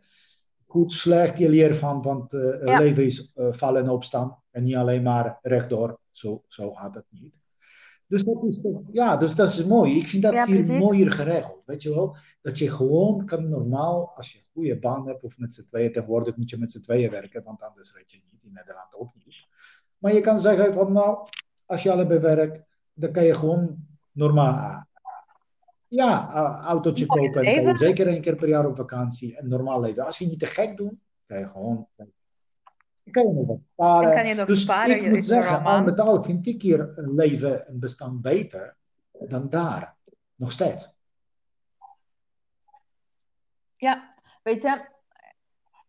Speaker 2: goed, slecht, je leert van, want
Speaker 1: Ja.
Speaker 2: leven is vallen en opstaan. En niet alleen maar rechtdoor. Zo, zo gaat het niet. Dus dat is toch, ja, dus dat is mooi. Ik vind dat
Speaker 1: Ja,
Speaker 2: hier mooier geregeld. Weet je wel? Dat je gewoon kan normaal, als je een goede baan hebt of met z'n tweeën, tegenwoordig moet je met z'n tweeën werken, want anders red je niet. In Nederland ook niet. Maar je kan zeggen van, nou, als je allebei werkt, dan kan je gewoon normaal, ja, a- autootje kopen. En zeker één keer per jaar op vakantie en normaal leven. Als je niet te gek doet, kan je gewoon, dan kan je nog wat
Speaker 1: En
Speaker 2: sparen.
Speaker 1: kan je nog
Speaker 2: Dus
Speaker 1: sparen,
Speaker 2: ik moet zeggen, al met al vind ik hier een leven, een bestand beter dan daar. Nog steeds.
Speaker 1: Ja, weet je,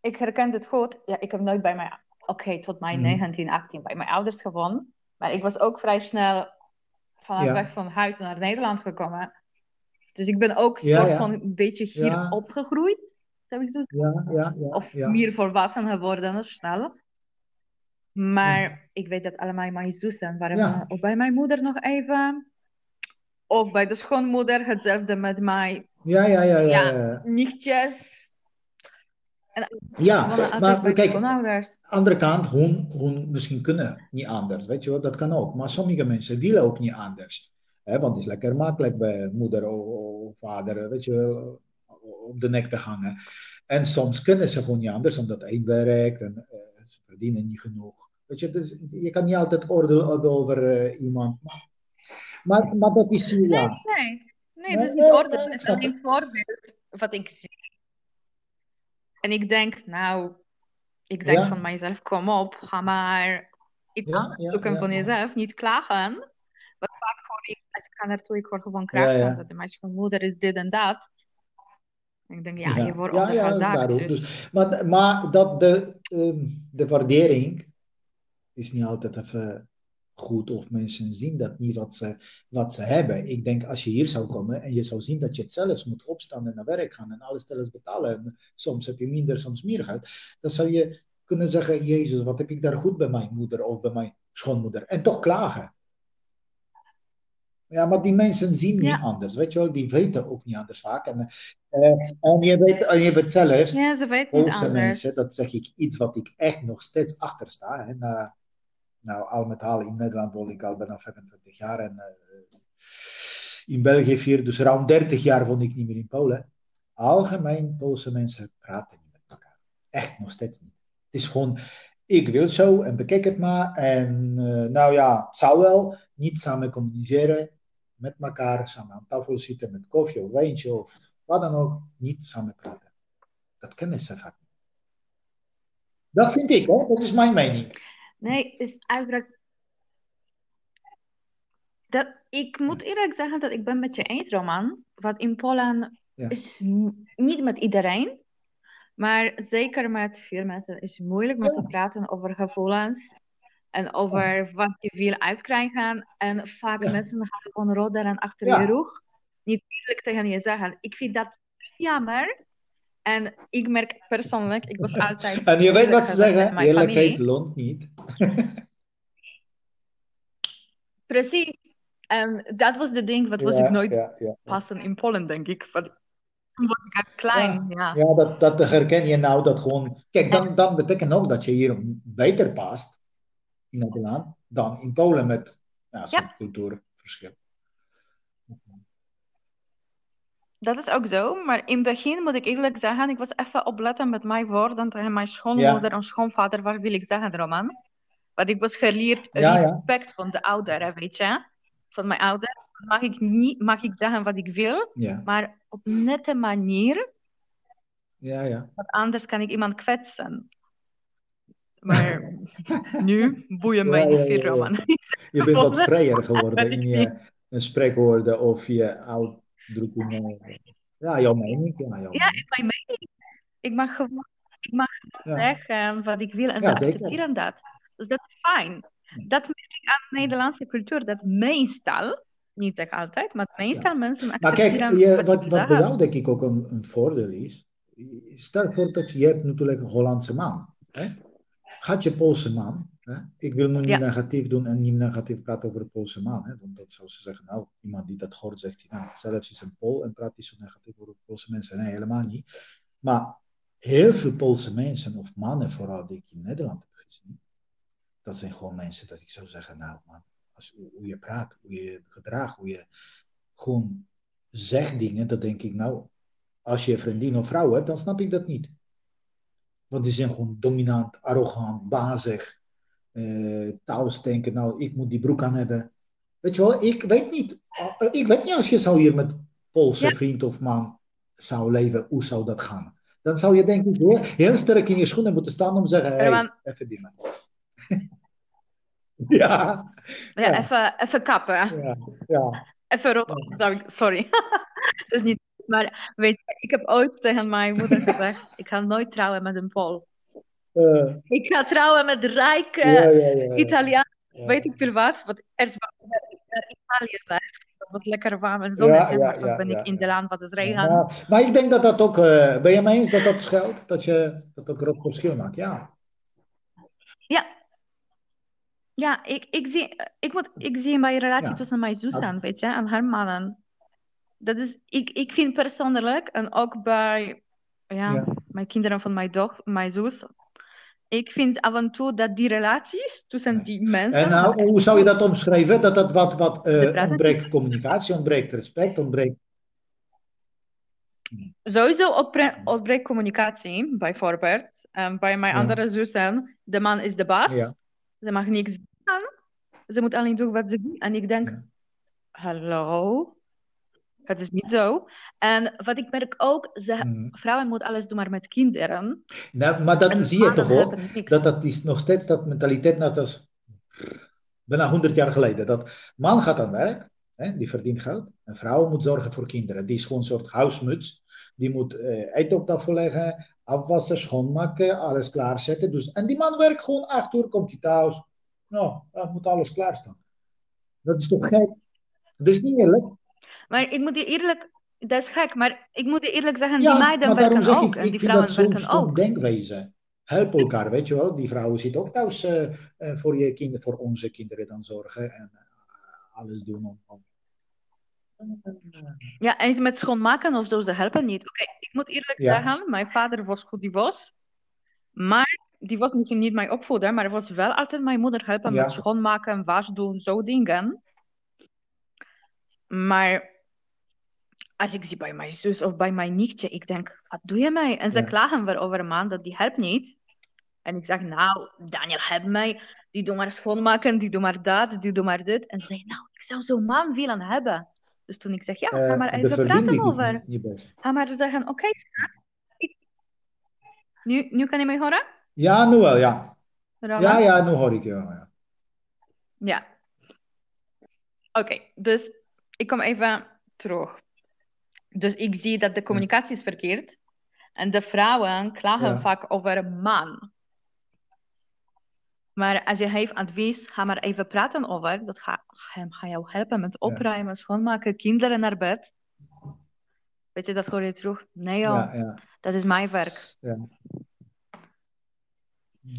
Speaker 1: ik herken het goed. Ja, ik heb nooit bij mijn, oké, tot mijn
Speaker 2: Mhm.
Speaker 1: 19, 18 bij mijn ouders gewoond. Maar ik was ook vrij snel vanaf
Speaker 2: Ja.
Speaker 1: weg van huis naar Nederland gekomen. Dus ik ben ook
Speaker 2: Ja,
Speaker 1: soort
Speaker 2: ja.
Speaker 1: van een beetje hier
Speaker 2: Ja.
Speaker 1: opgegroeid, zou ik zo
Speaker 2: Ja, ja, ja.
Speaker 1: Of
Speaker 2: ja.
Speaker 1: meer volwassen geworden, snel. Maar ik weet dat allemaal mijn zussen waren
Speaker 2: Ja.
Speaker 1: van- of bij mijn moeder nog even. Of bij de schoonmoeder, hetzelfde met mijn
Speaker 2: Ja, ja, ja, ja.
Speaker 1: Ja.
Speaker 2: ja.
Speaker 1: nichtjes. En
Speaker 2: Ja, maar kijk, andere kant, hun, hun misschien kunnen niet anders, weet je wel, dat kan ook. Maar sommige mensen willen ook niet anders. Hè, want het is lekker makkelijk bij moeder of, of vader, weet je wel, op de nek te hangen. En soms kunnen ze gewoon niet anders, omdat één werkt en eh, ze verdienen niet genoeg. Weet je, dus je kan niet altijd oordeel hebben over eh, iemand. Maar, maar dat is,
Speaker 1: Nee,
Speaker 2: ja,
Speaker 1: nee. Nee,
Speaker 2: Nee,
Speaker 1: dat is niet oordeel. Het
Speaker 2: ik
Speaker 1: is een voorbeeld wat ik zie. En ik denk, nou, ik denk
Speaker 2: Ja.
Speaker 1: van mijzelf, kom op, ga maar iets
Speaker 2: Ja,
Speaker 1: zoeken
Speaker 2: ja,
Speaker 1: van jezelf, niet klagen. Want vaak hoor ik, als ik ga naartoe, ik hoor gewoon klagen dat de mijn schoonmoeder is dit en dat. En ik denk, ja, je wordt
Speaker 2: ja, ja, daar
Speaker 1: dus...
Speaker 2: Dus, maar, maar dat de, ehm, de waardering is niet altijd even goed of mensen zien dat niet wat ze, wat ze hebben. Ik denk als je hier zou komen en je zou zien dat je het zelfs moet opstaan en naar werk gaan en alles zelfs betalen. En soms heb je minder, soms meer geld. Dan zou je kunnen zeggen, Jezus, wat heb ik daar goed bij mijn moeder of bij mijn schoonmoeder. En toch klagen. Ja, maar die mensen zien niet
Speaker 1: Ja.
Speaker 2: anders, weet je wel. Die weten ook niet anders vaak. En, eh, en je weet, en je weet zelf,
Speaker 1: Ja, ze niet
Speaker 2: Poolse
Speaker 1: anders.
Speaker 2: mensen, dat zeg ik iets wat ik echt nog steeds achter sta. Hè. Na, nou, al met al in Nederland woon ik al bijna 25 jaar en eh, in België vier, dus ruim 30 jaar woon ik niet meer in Polen. Algemeen, Poolse mensen praten niet met elkaar. Echt nog steeds niet. Het is gewoon, ik wil zo en bekijk het maar. En eh, nou ja, het zou wel niet samen communiceren met elkaar, samen aan tafel zitten met koffie of wijntje of wat dan ook. Niet samen praten. Dat kennen ze vaak niet. Dat vind ik, hè? dat is mijn mening.
Speaker 1: Nee, is eigenlijk... Dat, ik moet eerlijk zeggen dat ik ben met je eens, Roman. Want in Polen
Speaker 2: Ja.
Speaker 1: is niet met iedereen, maar zeker met veel mensen is het moeilijk met te praten over gevoelens en over wat je wil uitkrijgen. En vaak
Speaker 2: Ja.
Speaker 1: mensen gaan gewoon roddelen achter
Speaker 2: Ja.
Speaker 1: je rug. Niet eerlijk tegen je zeggen. Ik vind dat jammer. En ik merk persoonlijk, ik was altijd
Speaker 2: En je weet wat ze zeggen, eerlijkheid loont niet.
Speaker 1: Precies. En dat was de ding, wat was
Speaker 2: Ja,
Speaker 1: ik nooit
Speaker 2: ja, ja, ja.
Speaker 1: passen in Polen, denk ik. Want toen was ik klein, ja.
Speaker 2: Ja, dat, dat herken je nou, dat gewoon... Kijk, dan, dan betekent ook dat je hier beter past in Nederland dan in Polen met ja, zo'n cultuurverschil.
Speaker 1: Dat is ook zo. Maar in het begin moet ik eerlijk zeggen, ik was even opletten met mijn woorden tegen mijn schoonmoeder en schoonvader. Wat wil ik zeggen, Roman? Want ik was geleerd
Speaker 2: Ja, ja.
Speaker 1: respect van de ouderen, weet je? Van mijn ouders mag ik niet, mag ik zeggen wat ik wil, maar op nette manier,
Speaker 2: ja, ja.
Speaker 1: want anders kan ik iemand kwetsen. Maar nu boeien mij niet veel. Roman.
Speaker 2: Je bent wat vrijer geworden in je spreekwoorden of je uitdrukkingen. Ja, jouw mening. Ja, jouw
Speaker 1: Ja,
Speaker 2: mening.
Speaker 1: in mijn mening. Ik mag gewoon, ik mag gewoon
Speaker 2: Ja.
Speaker 1: zeggen wat ik wil en
Speaker 2: Ja,
Speaker 1: ze accepteren dat. Dus dat is fijn. Dat merk ik aan de Nederlandse cultuur, dat meestal, niet echt altijd, maar meestal mensen
Speaker 2: Maar kijk, je,
Speaker 1: wat
Speaker 2: wat, bij jou denk ik ook een, een voordeel is, stel voor dat je, je hebt natuurlijk een Hollandse man. Hè? Gaat je Poolse man. Hè? Ik wil nu niet
Speaker 1: Ja.
Speaker 2: negatief doen en niet negatief praten over de Poolse man. Hè? Want dat zou ze zeggen, nou, iemand die dat hoort zegt, hij, nou, zelfs is een Pool en praat hij zo negatief over Poolse mensen. Nee, helemaal niet. Maar heel veel Poolse mensen, of mannen vooral, die ik in Nederland heb gezien, dat zijn gewoon mensen dat ik zou zeggen, nou man, als, hoe je praat, hoe je gedraagt, hoe je gewoon zegt dingen, dan denk ik, nou, als je een vriendin of vrouw hebt, dan snap ik dat niet. Want die zijn gewoon dominant, arrogant, bazig, thuis denken, nou, ik moet die broek aan hebben. Weet je wel, ik weet niet, eh, ik weet niet als je zou hier met Poolse
Speaker 1: Ja.
Speaker 2: vriend of man zou leven, hoe zou dat gaan? Dan zou je denk ik heel, heel sterk in je schoenen moeten staan om te zeggen, hey, even die man. ja,
Speaker 1: Ja,
Speaker 2: Ja.
Speaker 1: Even, even kappen.
Speaker 2: ja, ja.
Speaker 1: Even rot. Sorry. dat is niet. Maar weet je, ik heb ooit tegen mijn moeder gezegd: ik ga nooit trouwen met een Pool.
Speaker 2: Eh,
Speaker 1: Ik ga trouwen met rijke
Speaker 2: ja, ja, ja, ja.
Speaker 1: Italiaan, weet ik veel wat. Want eerst naar Italië weg. Was lekker warm en zonnetje, maar toch
Speaker 2: ja,
Speaker 1: ben ik in de land wat is regen.
Speaker 2: Maar, maar ik denk dat dat ook, eh, ben je mee eens dat dat schuilt? Dat je dat ook een verschil maakt? Ja.
Speaker 1: Ja. Ja, ik, ik zie, ik, moet, ik zie in mijn relatie
Speaker 2: Ja.
Speaker 1: tussen mijn zus en, weet je, en haar mannen. Dat is, ik, ik vind persoonlijk, en ook bij ja,
Speaker 2: Ja.
Speaker 1: mijn kinderen van mijn, doch, mijn zus, ik vind af en toe dat die relaties tussen die mensen,
Speaker 2: En nou, hoe zou je dat omschrijven? Dat dat wat, wat eh, ontbreekt communicatie, ontbreekt respect, ontbreekt...
Speaker 1: sowieso ontbre- ontbreekt communicatie, bijvoorbeeld. En bij mijn
Speaker 2: Ja.
Speaker 1: andere zussen, de man is de baas,
Speaker 2: Ja.
Speaker 1: ze mag niks doen, ze moet alleen doen wat ze wil. En ik denk, hallo, het is niet zo. En wat ik merk ook, ze,
Speaker 2: Mhm.
Speaker 1: vrouwen moeten alles doen, maar met kinderen.
Speaker 2: Nou, maar dat
Speaker 1: En
Speaker 2: zie je toch ook? Dat dat is nog steeds dat mentaliteit net als bijna 100 jaar geleden. Dat man gaat aan werk, hè, die verdient geld. En vrouw moet zorgen voor kinderen. Die is gewoon een soort huismuts. Die moet eh, eten op tafel leggen, afwassen, schoonmaken, alles klaarzetten. Dus, en die man werkt gewoon acht uur, komt hij thuis. Nou, dan moet alles klaarstaan. Dat is toch gek? Dat is niet eerlijk.
Speaker 1: Maar ik moet je eerlijk, dat is gek, maar ik moet je eerlijk zeggen,
Speaker 2: Ja,
Speaker 1: die meiden werken ook
Speaker 2: ik,
Speaker 1: en die vrouwen
Speaker 2: zo'n
Speaker 1: werken
Speaker 2: stom
Speaker 1: ook.
Speaker 2: denkwijze. Help elkaar, weet je wel. Die vrouwen zitten ook thuis eh, eh, voor je kinderen, voor onze kinderen dan zorgen en eh, alles doen om. om-
Speaker 1: Ja, en iets met schoonmaken of zo, ze helpen niet. Oké, ik moet eerlijk
Speaker 2: Ja.
Speaker 1: zeggen, mijn vader was goed, die was. Maar die was misschien niet mijn opvoeder, maar hij was wel altijd mijn moeder helpen
Speaker 2: Ja.
Speaker 1: met schoonmaken, was doen, zo dingen. Maar als ik zie bij mijn zus of bij mijn nichtje, ik denk, wat doe je mij? En ze
Speaker 2: Ja.
Speaker 1: klagen weer over een man dat die helpt niet. En ik zeg, nou, Daniel helpt mij. Die doet maar schoonmaken, die doet maar dat, die doet maar dit. En ze zegt, nou, ik zou zo'n man willen hebben. Dus toen ik zeg, ja, ga
Speaker 2: Eh,
Speaker 1: maar even praten over. Ga maar zeggen, oké, schat. Ik... Nu, nu kan je mij horen?
Speaker 2: Ja, nu wel, ja.
Speaker 1: Roman?
Speaker 2: Ja, ja, nu hoor ik je wel. Ja.
Speaker 1: Ja. Oké, dus ik kom even terug. Dus ik zie dat de communicatie is verkeerd. En de vrouwen klagen
Speaker 2: Ja.
Speaker 1: vaak over man. Maar als je heeft advies, ga maar even praten over. Dat gaat hem ga jou helpen met opruimen, schoonmaken, kinderen naar bed. Weet je, dat hoor je terug. Nee joh,
Speaker 2: Ja,
Speaker 1: dat is mijn werk.
Speaker 2: ja.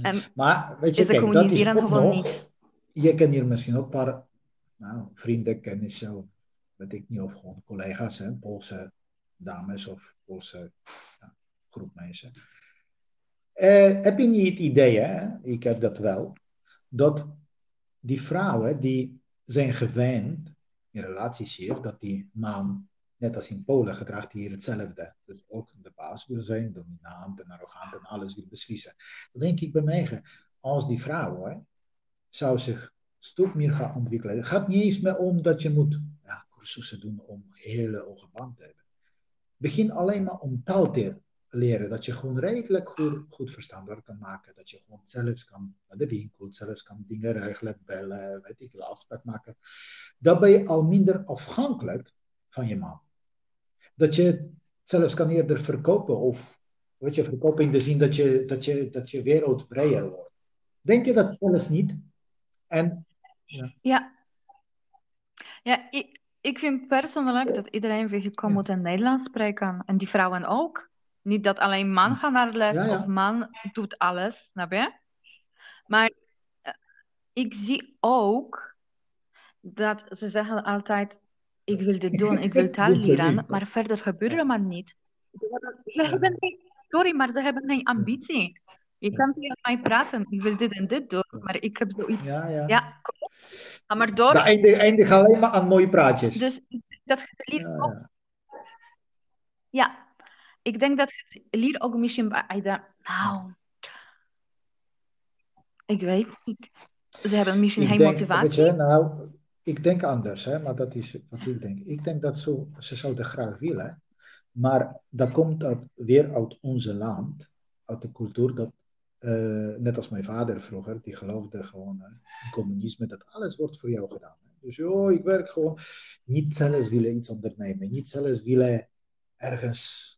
Speaker 1: En
Speaker 2: Maar weet je, kijk, dat is ook nog.
Speaker 1: niet.
Speaker 2: Je kent hier misschien ook een paar nou, vrienden, kennissen, weet ik niet, of gewoon collega's, Poolse dames of Poolse ja, groep mensen. Eh, heb je niet het idee, ik heb dat wel, dat die vrouwen die zijn gewend in relaties hier, dat die man, net als in Polen, gedraagt hier hetzelfde. Dus ook de baas wil zijn, dominant en arrogant en alles wil beslissen. Dan denk ik bij mij, als die vrouw hè, zou zich stuk meer gaan ontwikkelen. Het gaat niet eens meer om dat je moet cursussen doen om hele hoge band te hebben. Begin alleen maar om taal te leren. Dat je gewoon redelijk goed, goed verstaanbaar kan maken. Dat je gewoon zelfs kan naar de winkel, zelfs kan dingen regelen, bellen, weet ik afspraak maken. Dan ben je al minder afhankelijk van je man. Dat je het zelfs kan eerder verkopen of weet je, verkopen in de zin dat je, dat je, dat je wereld breder wordt. Denk je dat zelfs niet? En, ja.
Speaker 1: Ja, ja ik, ik vind persoonlijk dat iedereen gewoon
Speaker 2: Ja.
Speaker 1: moet in Nederlands spreken. En die vrouwen ook. Niet dat alleen man gaat naar de les
Speaker 2: Ja, ja.
Speaker 1: of man doet alles, snap je? Maar eh, ik zie ook dat ze zeggen altijd, ik wil dit doen, ik wil taal leren, maar verder gebeurt er maar niet. Ze hebben, sorry, maar ze hebben geen ambitie. Je kan tegen mij praten, ik wil dit en dit doen, maar ik heb zoiets,
Speaker 2: Ja, ja.
Speaker 1: ja, kom op, ga maar door.
Speaker 2: Dat eindigt eindigt alleen maar aan mooie praatjes.
Speaker 1: Dus dat leert
Speaker 2: Ja,
Speaker 1: ook,
Speaker 2: ja.
Speaker 1: ja, ik denk dat het leert ook misschien bij nou, ik weet niet. Ze hebben misschien
Speaker 2: Ik
Speaker 1: geen
Speaker 2: denk,
Speaker 1: motivatie.
Speaker 2: je, nou, ik denk anders, hè, maar dat is wat ik denk. Ik denk dat zo, ze zouden graag willen, maar dat komt uit, weer uit onze land, uit de cultuur dat, eh, net als mijn vader vroeger, die geloofde gewoon in communisme, dat alles wordt voor jou gedaan. Dus joh, ik werk gewoon, niet zelfs willen iets ondernemen, niet zelfs willen ergens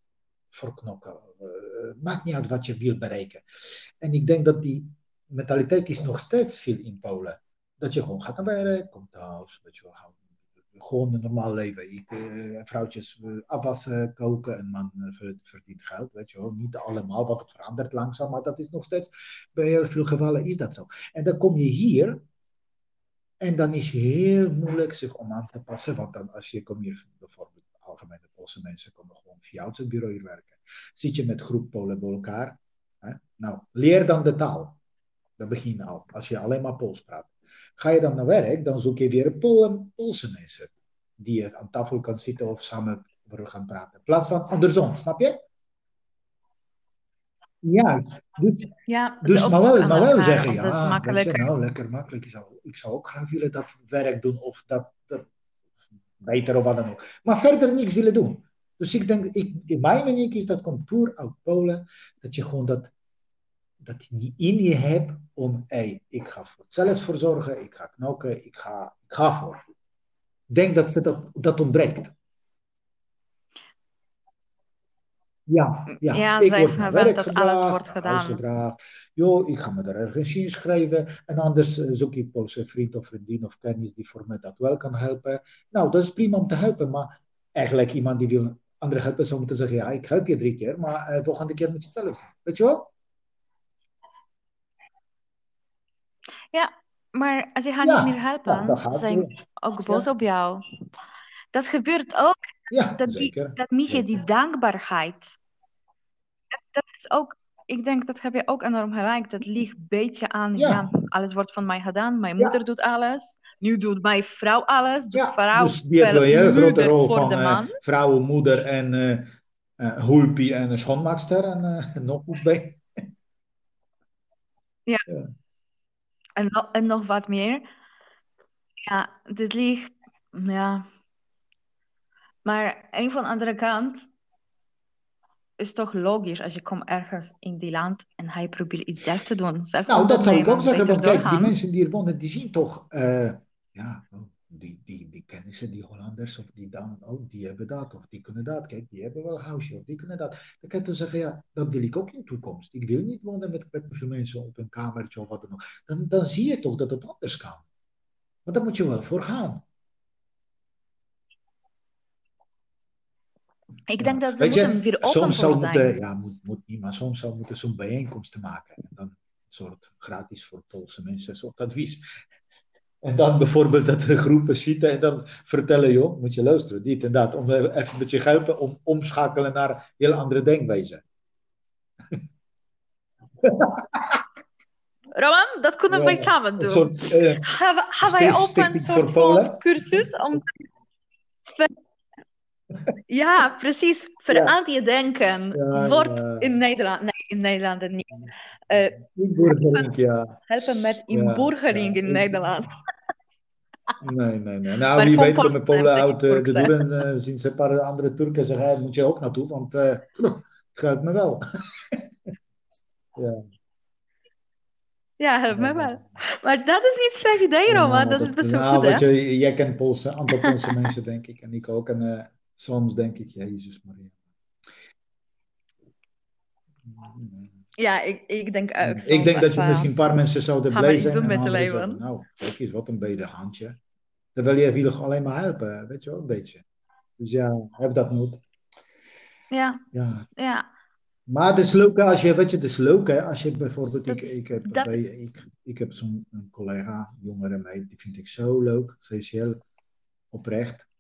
Speaker 2: voor knokken. Eh, maakt niet uit wat je wil bereiken. En ik denk dat die mentaliteit is nog steeds veel in Polen. Dat je gewoon gaat naar werk, komt thuis, dat je wel gewoon een normaal leven. Ik, eh, vrouwtjes afwassen, koken, een man eh, ver- verdient geld, weet je wel. Niet allemaal, want het verandert langzaam, maar dat is nog steeds, bij heel veel gevallen is dat zo. En dan kom je hier en dan is het heel moeilijk zich om aan te passen, want dan als je komt hier, bijvoorbeeld algemene Poolse mensen komen gewoon via het bureau hier werken. Zit je met groep Polen bij elkaar, hè? nou, leer dan de taal. Dat begin al, als je alleen maar Pools praat. Ga je dan naar werk, dan zoek je weer Polen, Poolse mensen. Die je aan tafel kan zitten of samen voor gaan praten. In plaats van andersom, snap je? Ja, dus,
Speaker 1: Ja,
Speaker 2: dus maar wel, maar wel zeggen, ja, je, nou, lekker makkelijk. Ik zou, ik zou ook graag willen dat werk doen of dat, dat beter of wat dan ook. Maar verder niks willen doen. Dus ik denk, ik, in mijn mening is dat komt puur uit Polen, dat je gewoon dat, dat je in je hebt om, hey, ik ga voor zelf voor zorgen, ik ga knokken, ik ga, ik ga voor. Ik denk dat ze dat, dat ontbreekt. Ja, ja.
Speaker 1: Ja,
Speaker 2: ik word naar werk
Speaker 1: dat alles wordt
Speaker 2: huis
Speaker 1: gedaan.
Speaker 2: Joh, ik ga me daar ergens inschrijven. En anders eh, zoek ik Poolse vriend of vriendin of kennis die voor mij dat wel kan helpen. Nou, dat is prima om te helpen, maar eigenlijk iemand die wil anderen helpen zou moeten zeggen, ja, ik help je drie keer, maar eh, volgende keer moet je het zelf doen. Weet je wel?
Speaker 1: Ja, maar als je haar
Speaker 2: Ja,
Speaker 1: niet meer helpen,
Speaker 2: gaat
Speaker 1: zijn ook boos op jou. Dat gebeurt ook.
Speaker 2: ja,
Speaker 1: Dat, die,
Speaker 2: zeker.
Speaker 1: dat mis je, die dankbaarheid. Dat, dat is ook, ik denk, dat heb je ook enorm gelijk. Dat ligt een beetje aan,
Speaker 2: Ja,
Speaker 1: alles wordt van mij gedaan. Mijn moeder doet alles. Nu doet mijn vrouw alles. Dus
Speaker 2: ja.
Speaker 1: vrouw
Speaker 2: Dus die een grote rol van eh vrouw, moeder en eh eh, hulpie en schoonmaakster en nog iets bij.
Speaker 1: Ja. En, no- en nog wat meer. Ja, dit ligt, ja. Maar een van de andere kant is toch logisch als je komt ergens in die land en hij probeert iets zelf te doen, zelf
Speaker 2: Nou, dat zou ik ook zeggen, want kijk, die mensen die hier wonen, die zien toch, eh, ja, die, die, die kennen ze, die Hollanders, of die dan, oh, die hebben dat, of die kunnen dat. Kijk, die hebben wel een huisje, of die kunnen dat. Dan kan je toch zeggen, ja, dat wil ik ook in de toekomst. Ik wil niet wonen met, met veel mensen op een kamertje of wat dan ook. Dan, dan zie je toch dat het anders kan. Maar daar moet je wel voor gaan.
Speaker 1: Ik
Speaker 2: Ja.
Speaker 1: denk dat
Speaker 2: Weet
Speaker 1: moeten
Speaker 2: je,
Speaker 1: weer open
Speaker 2: soms zou moeten, ja, moet, moet niet, maar soms zou moeten zo'n bijeenkomsten maken. En dan een soort gratis voor Poolse mensen, een soort advies. En dan bijvoorbeeld dat de groepen zitten en dan vertellen, joh, moet je luisteren, dit en dat. Om even met je helpen om omschakelen naar een heel andere denkwijze.
Speaker 1: Roman, dat kunnen wij samen
Speaker 2: een
Speaker 1: doen.
Speaker 2: soort eh,
Speaker 1: Gaan we- gaan wij
Speaker 2: sticht-
Speaker 1: ook een
Speaker 2: stichting voor
Speaker 1: soort
Speaker 2: Polen.
Speaker 1: cursus om Ja, precies.
Speaker 2: Ja,
Speaker 1: Verander je denken.
Speaker 2: ja,
Speaker 1: Wordt
Speaker 2: ja.
Speaker 1: in Nederland, nee, in Nederland niet. Eh,
Speaker 2: Inburgering, ja.
Speaker 1: helpen met
Speaker 2: Ja,
Speaker 1: inburgering
Speaker 2: ja.
Speaker 1: in Nederland.
Speaker 2: Nee, nee, nee. Nou,
Speaker 1: Maar
Speaker 2: wie weet komen Polen uit eh, de
Speaker 1: Turkse.
Speaker 2: deur en eh, zien ze een paar andere Turken en zeggen, "Hey, moet je ook naartoe, want eh, het geldt me wel. Ja,
Speaker 1: Ja, help me
Speaker 2: ja, ja.
Speaker 1: wel. Maar dat is niet slecht idee,
Speaker 2: eh,
Speaker 1: Dat is best wel
Speaker 2: nou,
Speaker 1: goed, hè?
Speaker 2: je, jij kent Poolse, een aantal Poolse mensen, denk ik, en ik ook. En soms denk ik, Jezus Maria.
Speaker 1: Ja, ik, ik denk ook
Speaker 2: Ik denk dat je
Speaker 1: van,
Speaker 2: misschien een paar mensen zouden blij zijn en
Speaker 1: met
Speaker 2: zeggen, nou, kijk eens, wat een beter handje. Je wil je alleen maar helpen, weet je wel, een beetje. Dus ja, heb dat nood.
Speaker 1: Ja,
Speaker 2: Ja,
Speaker 1: ja.
Speaker 2: Maar het is leuk als je, weet je, het is leuk hè, als je bijvoorbeeld, ik,
Speaker 1: Dat,
Speaker 2: ik heb,
Speaker 1: dat
Speaker 2: bij, ik, ik heb zo'n collega, jongere meid, die vind ik zo leuk. Ze is heel oprecht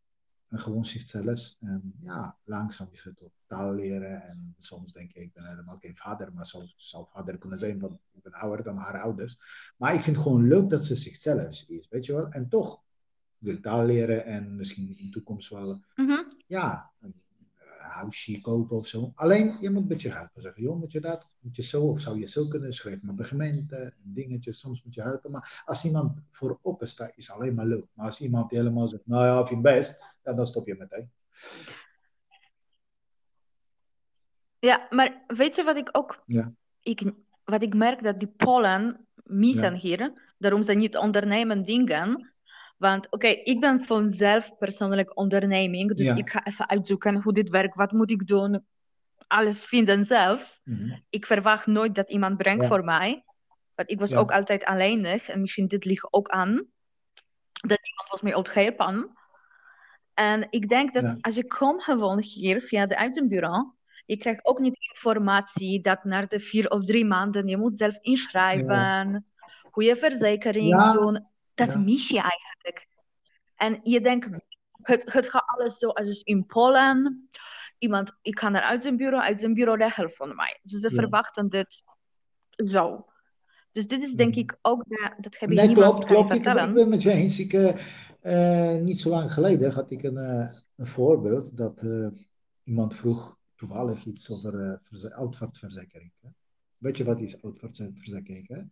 Speaker 2: en gewoon zichzelf. En ja, langzaam is het ook taal leren. En soms denk ik, ik ben helemaal geen vader, maar zou, zou vader kunnen zijn, want ik ben ouder dan haar ouders. Maar ik vind het gewoon leuk dat ze zichzelf is, weet je wel. En toch wil taal leren en misschien in de toekomst wel
Speaker 1: Mhm.
Speaker 2: ja, een huisje kopen of zo. Alleen, je moet een beetje helpen. Zeggen, joh, moet je dat? Moet je zo? Of zou je zo kunnen schrijven met begementen en dingetjes? Soms moet je helpen. Maar als iemand voorop staat, is alleen maar leuk. Maar als iemand helemaal zegt, nou ja, vind je best, ja, dan stop je meteen.
Speaker 1: Ja, maar weet je wat ik ook,
Speaker 2: Ja,
Speaker 1: ik, wat ik merk dat die Polen missen
Speaker 2: ja,
Speaker 1: hier, daarom ze niet ondernemen dingen. Want oké, ik ben vanzelf persoonlijk onderneming, dus ik ga even uitzoeken hoe dit werkt, wat moet ik doen, alles vinden zelf.
Speaker 2: mhm,
Speaker 1: Ik verwacht nooit dat iemand brengt
Speaker 2: Ja,
Speaker 1: voor mij, want ik was ook altijd alleenig en misschien dit ligt ook aan, dat iemand was mij helpen. En ik denk dat als je komt gewoon hier via de uitzendbureau, je krijgt ook niet informatie dat na de vier of drie maanden je moet zelf inschrijven, goede verzekering
Speaker 2: ja,
Speaker 1: doen. Dat
Speaker 2: ja,
Speaker 1: mis je eigenlijk. En je denkt, het, het gaat alles zo als is in Polen. Iemand, ik ga naar uitzendbureau, uitzendbureau regelt van mij. Dus ze
Speaker 2: ja.
Speaker 1: verwachten dit zo. Dus dit is denk
Speaker 2: mhm.
Speaker 1: ik ook, de, dat heb ik
Speaker 2: Nee, klopt,
Speaker 1: kan
Speaker 2: klopt. Ik, ben het met je eens. Ik, eh, eh, niet zo lang geleden had ik een, eh, een voorbeeld dat iemand vroeg toevallig iets over. Hè? Weet je wat is uitvaartverzekering?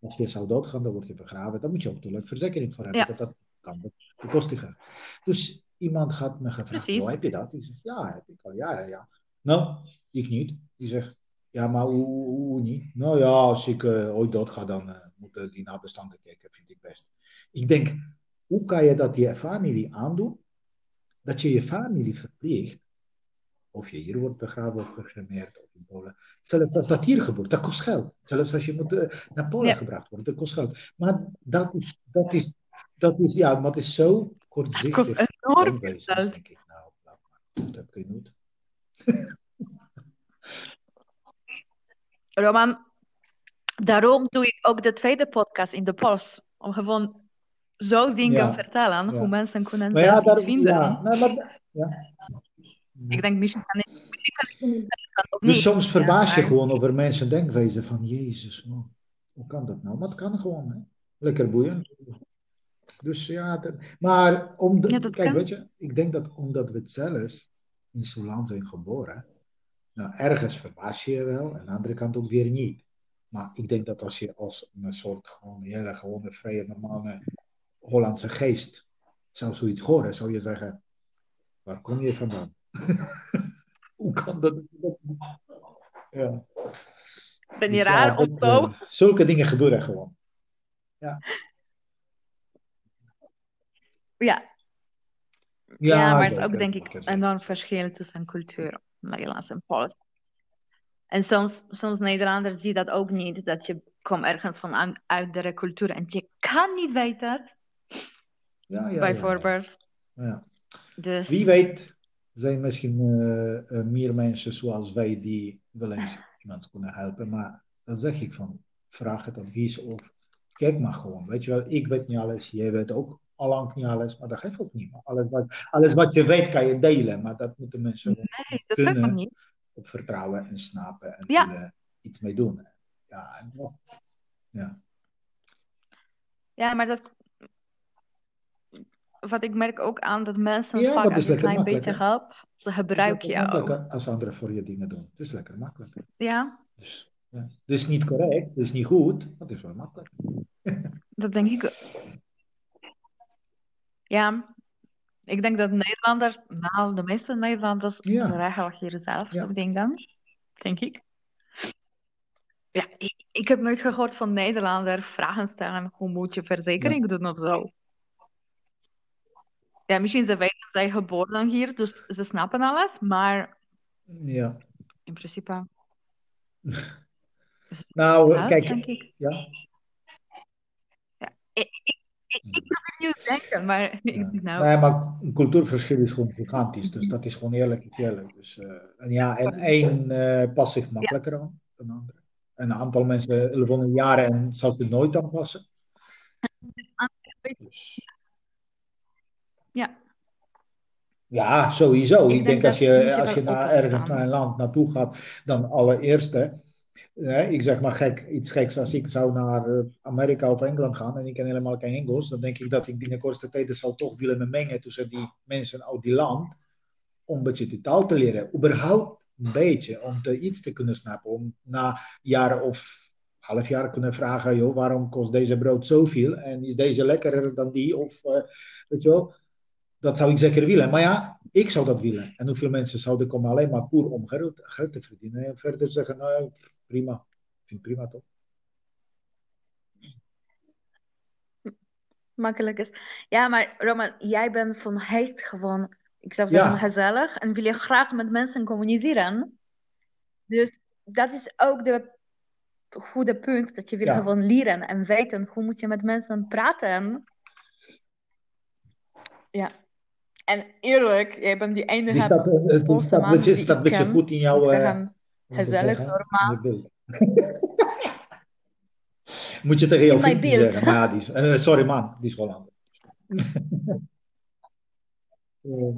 Speaker 2: Als je zou doodgaan, dan word je begraven. Dan moet je ook natuurlijk verzekering voor hebben.
Speaker 1: Ja,
Speaker 2: Dat, dat kan bekostigen. Dus iemand had me gevraagd,
Speaker 1: precies.
Speaker 2: heb je dat? Ik zeg, ja, heb ik al jaren, ja. Nou, ik niet. Die zegt, ja, maar hoe, hoe, hoe niet? Nou ja, als ik eh, ooit doodga, dan eh, moeten die nabestaanden kijken, vind ik best. Ik denk, hoe kan je dat je familie aandoen? Dat je je familie verplicht, of je hier wordt begraven of gecremeerd of in Polen. Zelfs als dat hier gebeurt, dat kost geld. Zelfs als je moet, eh, naar Polen
Speaker 1: Ja,
Speaker 2: gebracht wordt, dat kost geld. Maar dat is, dat is, dat is, ja, maar het is zo
Speaker 1: het kost
Speaker 2: kortzichtig
Speaker 1: enorm veel geld.
Speaker 2: denk ik. Nou, dat heb ik geen nood.
Speaker 1: Roman, daarom doe ik ook de tweede podcast in de post. Om gewoon zo dingen
Speaker 2: Ja,
Speaker 1: vertellen, hoe
Speaker 2: ja.
Speaker 1: mensen kunnen
Speaker 2: Maar ja, daar,
Speaker 1: vinden.
Speaker 2: ja, nou, maar, ja.
Speaker 1: Ik denk, misschien kan ik,
Speaker 2: Dus soms verbaas je gewoon over mensen denkwijze van, Jezus, man, hoe kan dat nou? Maar het kan gewoon, hè. Lekker boeiend. Dus ja, dat- maar om de-
Speaker 1: ja, dat
Speaker 2: kijk,
Speaker 1: kan.
Speaker 2: weet je, ik denk dat omdat we het zelf in land zijn geboren, nou, ergens verbaas je je wel, en aan de andere kant ook weer niet. Maar ik denk dat als je als een soort gewoon hele gewone, vrije, normale Hollandse geest zou zoiets horen, zou je zeggen, waar kom je vandaan? Hoe kan dat? Ja,
Speaker 1: Ben je
Speaker 2: dus ja,
Speaker 1: raar of
Speaker 2: dat,
Speaker 1: zo?
Speaker 2: eh, zulke dingen gebeuren gewoon. Ja,
Speaker 1: Ja. Ja,
Speaker 2: ja
Speaker 1: maar het is ook denk ik enorm verschil tussen cultuur, Nederlands en Pools. En soms, soms Nederlanders zien dat ook niet, dat je komt ergens van een oudere cultuur en je kan niet weten,
Speaker 2: Ja, ja, ja, ja.
Speaker 1: bijvoorbeeld.
Speaker 2: ja.
Speaker 1: Dus
Speaker 2: Wie weet zijn misschien eh, eh, meer mensen zoals wij die wel eens iemand kunnen helpen. Maar dan zeg ik van, vraag het advies of kijk maar gewoon. Weet je wel, ik weet niet alles, jij weet ook allang niet alles, maar dat geeft ook niet. Alles wat, alles wat je weet kan je delen, maar dat moeten mensen
Speaker 1: nee, dat
Speaker 2: kunnen
Speaker 1: niet.
Speaker 2: op vertrouwen en snappen en
Speaker 1: Ja,
Speaker 2: willen iets mee doen. Ja, en dat- ja.
Speaker 1: ja, maar dat, wat ik merk ook aan, dat mensen
Speaker 2: ja,
Speaker 1: vaak als je een klein beetje
Speaker 2: Hè?
Speaker 1: helpt, ze gebruiken ook.
Speaker 2: als anderen voor je dingen doen. Het is lekker makkelijk.
Speaker 1: Ja,
Speaker 2: Dus, ja. Niet correct, is niet goed, maar het is wel makkelijk.
Speaker 1: dat denk ik. Ja, ik denk dat Nederlanders, nou, de meeste Nederlanders
Speaker 2: Ja,
Speaker 1: regelen hier zelf
Speaker 2: ja.
Speaker 1: zo'n dingen, denk ik. Ja, ik, ik heb nooit gehoord van Nederlander vragen stellen, hoe moet je
Speaker 2: Ja,
Speaker 1: verzekering doen of zo. Ja, misschien ze weten, zij geboren hier, dus ze snappen alles, maar
Speaker 2: ja.
Speaker 1: in principe
Speaker 2: Nou, kijk,
Speaker 1: ik.
Speaker 2: ja.
Speaker 1: Ja, ik, ik, ik, ik probeer denken, maar
Speaker 2: Ja.
Speaker 1: nou,
Speaker 2: Nee, maar een cultuurverschil is gewoon gigantisch. Dus dat is gewoon eerlijk iets eerlijk. Dus, eh, en ja, en één eh, past zich makkelijker aan dan de andere. En een aantal mensen wonen jaren en zou het nooit aanpassen. Dus,
Speaker 1: ja.
Speaker 2: ja, sowieso.
Speaker 1: Ik
Speaker 2: Ik,
Speaker 1: denk
Speaker 2: als je, als je naar, ergens naar een land naartoe gaat, dan allereerste. eh, ik zeg maar gek, iets geks. Als ik zou naar eh, Amerika of Engeland gaan en ik ken helemaal geen Engels, dan denk ik dat ik binnen korte tijd zal toch willen mengen tussen die mensen uit die land. Om een beetje de taal te leren. Überhaupt een beetje. Om te, iets te kunnen snappen. Om na jaren of half jaar kunnen vragen: joh, waarom kost deze brood zoveel? En is deze lekkerder dan die? Of eh, weet je wel. Dat zou ik zeker willen. Maar ja, ik zou dat willen. En hoeveel mensen zouden komen alleen maar puur om geld, geld te verdienen. En verder zeggen: nou, prima. Ik vind het prima toch?
Speaker 1: makkelijk is. Ja, maar Roman, jij bent van huis gewoon, ik zou
Speaker 2: Ja.
Speaker 1: zeggen, gezellig en wil je graag met mensen communiceren. Dus dat is ook de goede punt, dat je wil
Speaker 2: Ja.
Speaker 1: gewoon leren en weten hoe moet je met mensen praten. Ja. En eerlijk, jij bent die enige
Speaker 2: Die staat, eh, die staat, beetje,
Speaker 1: die
Speaker 2: staat beetje goed in jouw. Eh,
Speaker 1: gezellig, normaal.
Speaker 2: Moet je tegen jouw vriendje
Speaker 1: beeld.
Speaker 2: zeggen. Maar ja, die is, eh, sorry man, die is Hollander. Ja.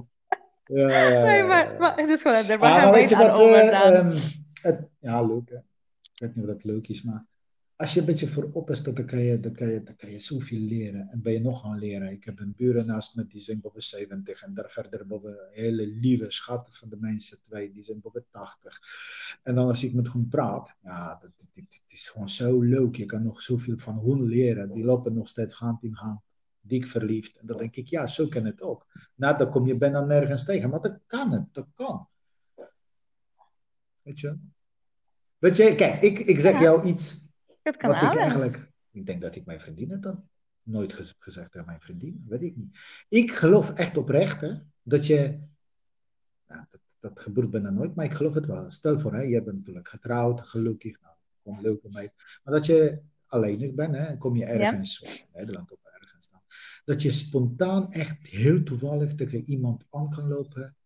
Speaker 2: Ja,
Speaker 1: Nee, maar, maar het is gewoon,
Speaker 2: Ah, maar
Speaker 1: gaan
Speaker 2: weet je wat? ehm, het, ja, leuk hè. Ik weet niet of dat leuk is, maar als je een beetje voorop is, dan kan je, dan kan je, dan kan je zoveel leren. En ben je nog gaan leren. Ik heb een buren naast me, die zijn boven 70. En daar verder boven hele lieve schatten van de mensen, twee, die zijn boven 80. En dan als ik met hun praat, ja, dat is gewoon zo leuk. Je kan nog zoveel van hun leren. Die lopen nog steeds hand in hand. Dik verliefd. En dan denk ik, ja, zo kan het ook. Nou, dan kom je bijna nergens tegen. Maar dat kan het, dat kan. Weet je? Weet je, kijk, ik, ik zeg
Speaker 1: Ja.
Speaker 2: jou iets
Speaker 1: Kan
Speaker 2: wat ik eigenlijk... Ik denk dat ik mijn vriendin het dan nooit gez- gezegd tegen mijn vriendin. Weet ik niet. Ik geloof echt oprecht hè, dat je... Ja, dat, dat gebeurt bijna nooit, maar ik geloof het wel. Stel voor, hè, je bent natuurlijk getrouwd, gelukkig. Nou, gewoon leuk om mee. Maar dat je alleenig bent hè, en kom je ergens, in Nederland of ergens. Nou, dat je spontaan echt heel toevallig tegen iemand aan kan lopen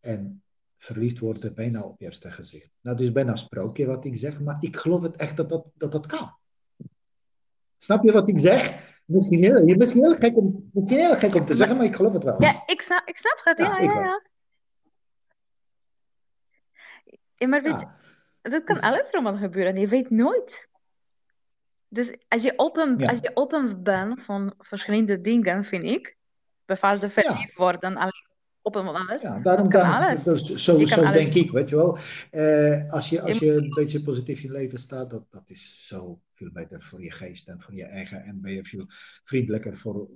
Speaker 2: en verliefd worden bijna op eerste gezicht. Nou, dus bijna sprookje wat ik zeg, maar ik geloof het echt dat dat, dat, dat kan. Snap je wat ik zeg? Misschien heel, misschien heel, gek, om, misschien heel gek om te zeggen, maar ik geloof het wel.
Speaker 1: Ja, ik snap, ik snap het.
Speaker 2: Ja,
Speaker 1: Ja, ja, ja. Ja, maar weet je,
Speaker 2: Ja,
Speaker 1: dat kan
Speaker 2: dus-
Speaker 1: alles Roman gebeuren. Je weet nooit. Dus als je open,
Speaker 2: Ja.
Speaker 1: als je open bent van verschillende dingen, vind ik, bijvoorbeeld verliefd worden, alleen open van alles.
Speaker 2: ja daarom, dat- zo, zo
Speaker 1: alles
Speaker 2: denk ik, weet je wel. Eh, als, je, als
Speaker 1: Je-
Speaker 2: een beetje positief in je leven staat, dat, dat is zo veel beter voor je geest en voor je eigen. En ben je veel vriendelijker voor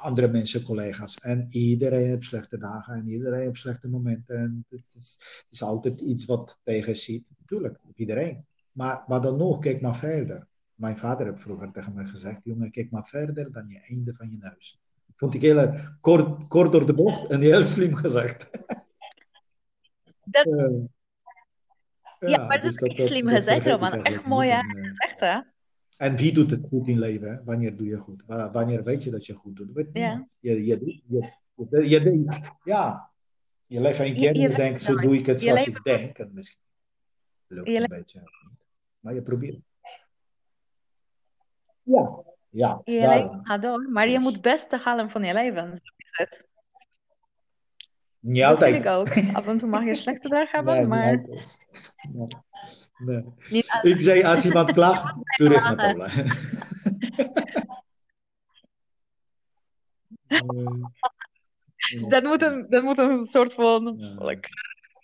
Speaker 2: andere mensen, collega's. En iedereen heeft slechte dagen en iedereen heeft slechte momenten. En het is, het is altijd iets wat tegen ziet. Tuurlijk, op iedereen. Maar, maar dan nog, kijk maar verder. Mijn vader heeft vroeger tegen mij gezegd: jongen, kijk maar verder dan je einde van je neus. Vond ik heel erg kort, kort door de bocht en heel slim gezegd.
Speaker 1: Dat-
Speaker 2: Eh,
Speaker 1: Ja, maar dat
Speaker 2: dus
Speaker 1: is echt slim gezegd,
Speaker 2: vergeet ik
Speaker 1: Roman. Echt mooi, hè?
Speaker 2: En, eh,
Speaker 1: Echt, hè?
Speaker 2: en wie doet het goed in leven? Hè? Wanneer doe je goed? Wa- Wanneer weet je dat je goed doet? Dat
Speaker 1: Ja.
Speaker 2: Je, je, je, denkt, ja, je leeft
Speaker 1: Je-
Speaker 2: keer en
Speaker 1: je
Speaker 2: denkt, zo doe ik het zoals ik denk. En misschien lukt het een beetje. Maar je probeert. Ja, ja,
Speaker 1: Je gaat door, maar je moet het beste halen van je leven. Zo is het.
Speaker 2: Niet
Speaker 1: Dat
Speaker 2: altijd.
Speaker 1: vind ik ook. Af en toe mag je slechte dagen hebben,
Speaker 2: Nee,
Speaker 1: maar.
Speaker 2: Nee. Nee.
Speaker 1: niet altijd.
Speaker 2: Ik zei, als iemand klaagt, terug naar. Eh,
Speaker 1: Dat moet een, dat moet een soort van,
Speaker 2: Ja.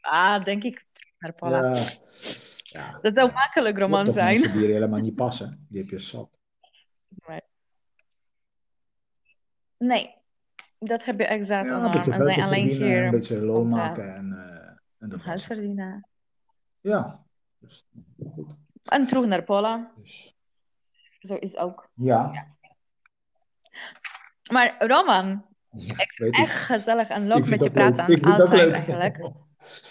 Speaker 1: ah, denk ik, naar.
Speaker 2: Ja. Ja.
Speaker 1: Dat zou
Speaker 2: Ja.
Speaker 1: makkelijk roman zijn.
Speaker 2: mensen die er helemaal niet passen. Die heb je zat.
Speaker 1: Nee, dat heb je exact
Speaker 2: Ja, een geld
Speaker 1: zijn alleen
Speaker 2: verdienen, een
Speaker 1: hier
Speaker 2: beetje loon maken en, eh, en dat
Speaker 1: huis verdienen.
Speaker 2: Ja. Dus, goed.
Speaker 1: En terug naar Polen,
Speaker 2: Dus,
Speaker 1: zo is ook.
Speaker 2: ja.
Speaker 1: Maar Roman,
Speaker 2: ja, ik.
Speaker 1: echt gezellig en leuk met
Speaker 2: vind
Speaker 1: je
Speaker 2: leuk.
Speaker 1: praten.
Speaker 2: Ik vind dat leuk.
Speaker 1: eigenlijk.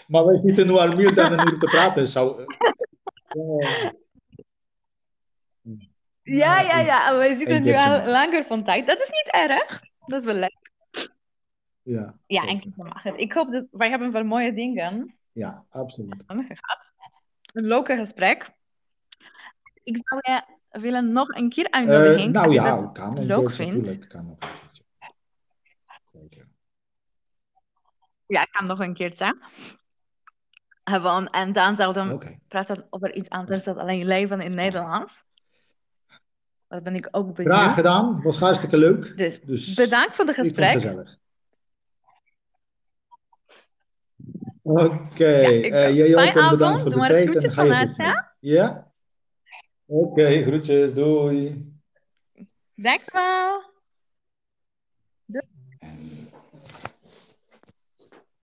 Speaker 2: Maar wij zitten nu al meer dan een uur te praten. Zou... Ja.
Speaker 1: Ja, ja, ja. We zitten nu al langer van tijd. Dat is niet erg. Dat is wel leuk.
Speaker 2: Ja,
Speaker 1: Ja, en mag het. Ik hoop dat wij hebben wel mooie dingen
Speaker 2: Ja, absoluut.
Speaker 1: gehad. Een leuk gesprek. Ik zou je willen nog een keer uitnodigen.
Speaker 2: Eh, nou ja,
Speaker 1: dat
Speaker 2: kan
Speaker 1: leuk vindt.
Speaker 2: Kan nog een keertje. Zeker.
Speaker 1: Ja, ik kan nog een keertje. Gewoon, en dan zouden we praten over iets anders dan alleen leven in. Nederland. Dat ben ik ook
Speaker 2: Graag
Speaker 1: benieuwd.
Speaker 2: gedaan. Was hartstikke leuk.
Speaker 1: Dus
Speaker 2: Dus
Speaker 1: bedankt voor het
Speaker 2: ik het
Speaker 1: gesprek.
Speaker 2: gezellig. Oké,
Speaker 1: Ja, ik ook.
Speaker 2: jij ook
Speaker 1: Fijne
Speaker 2: en bedankt
Speaker 1: avond.
Speaker 2: voor de
Speaker 1: maar
Speaker 2: tijd en
Speaker 1: groetjes
Speaker 2: ga je
Speaker 1: ja?
Speaker 2: Ja? Oké, groetjes, doei.
Speaker 1: Dankjewel.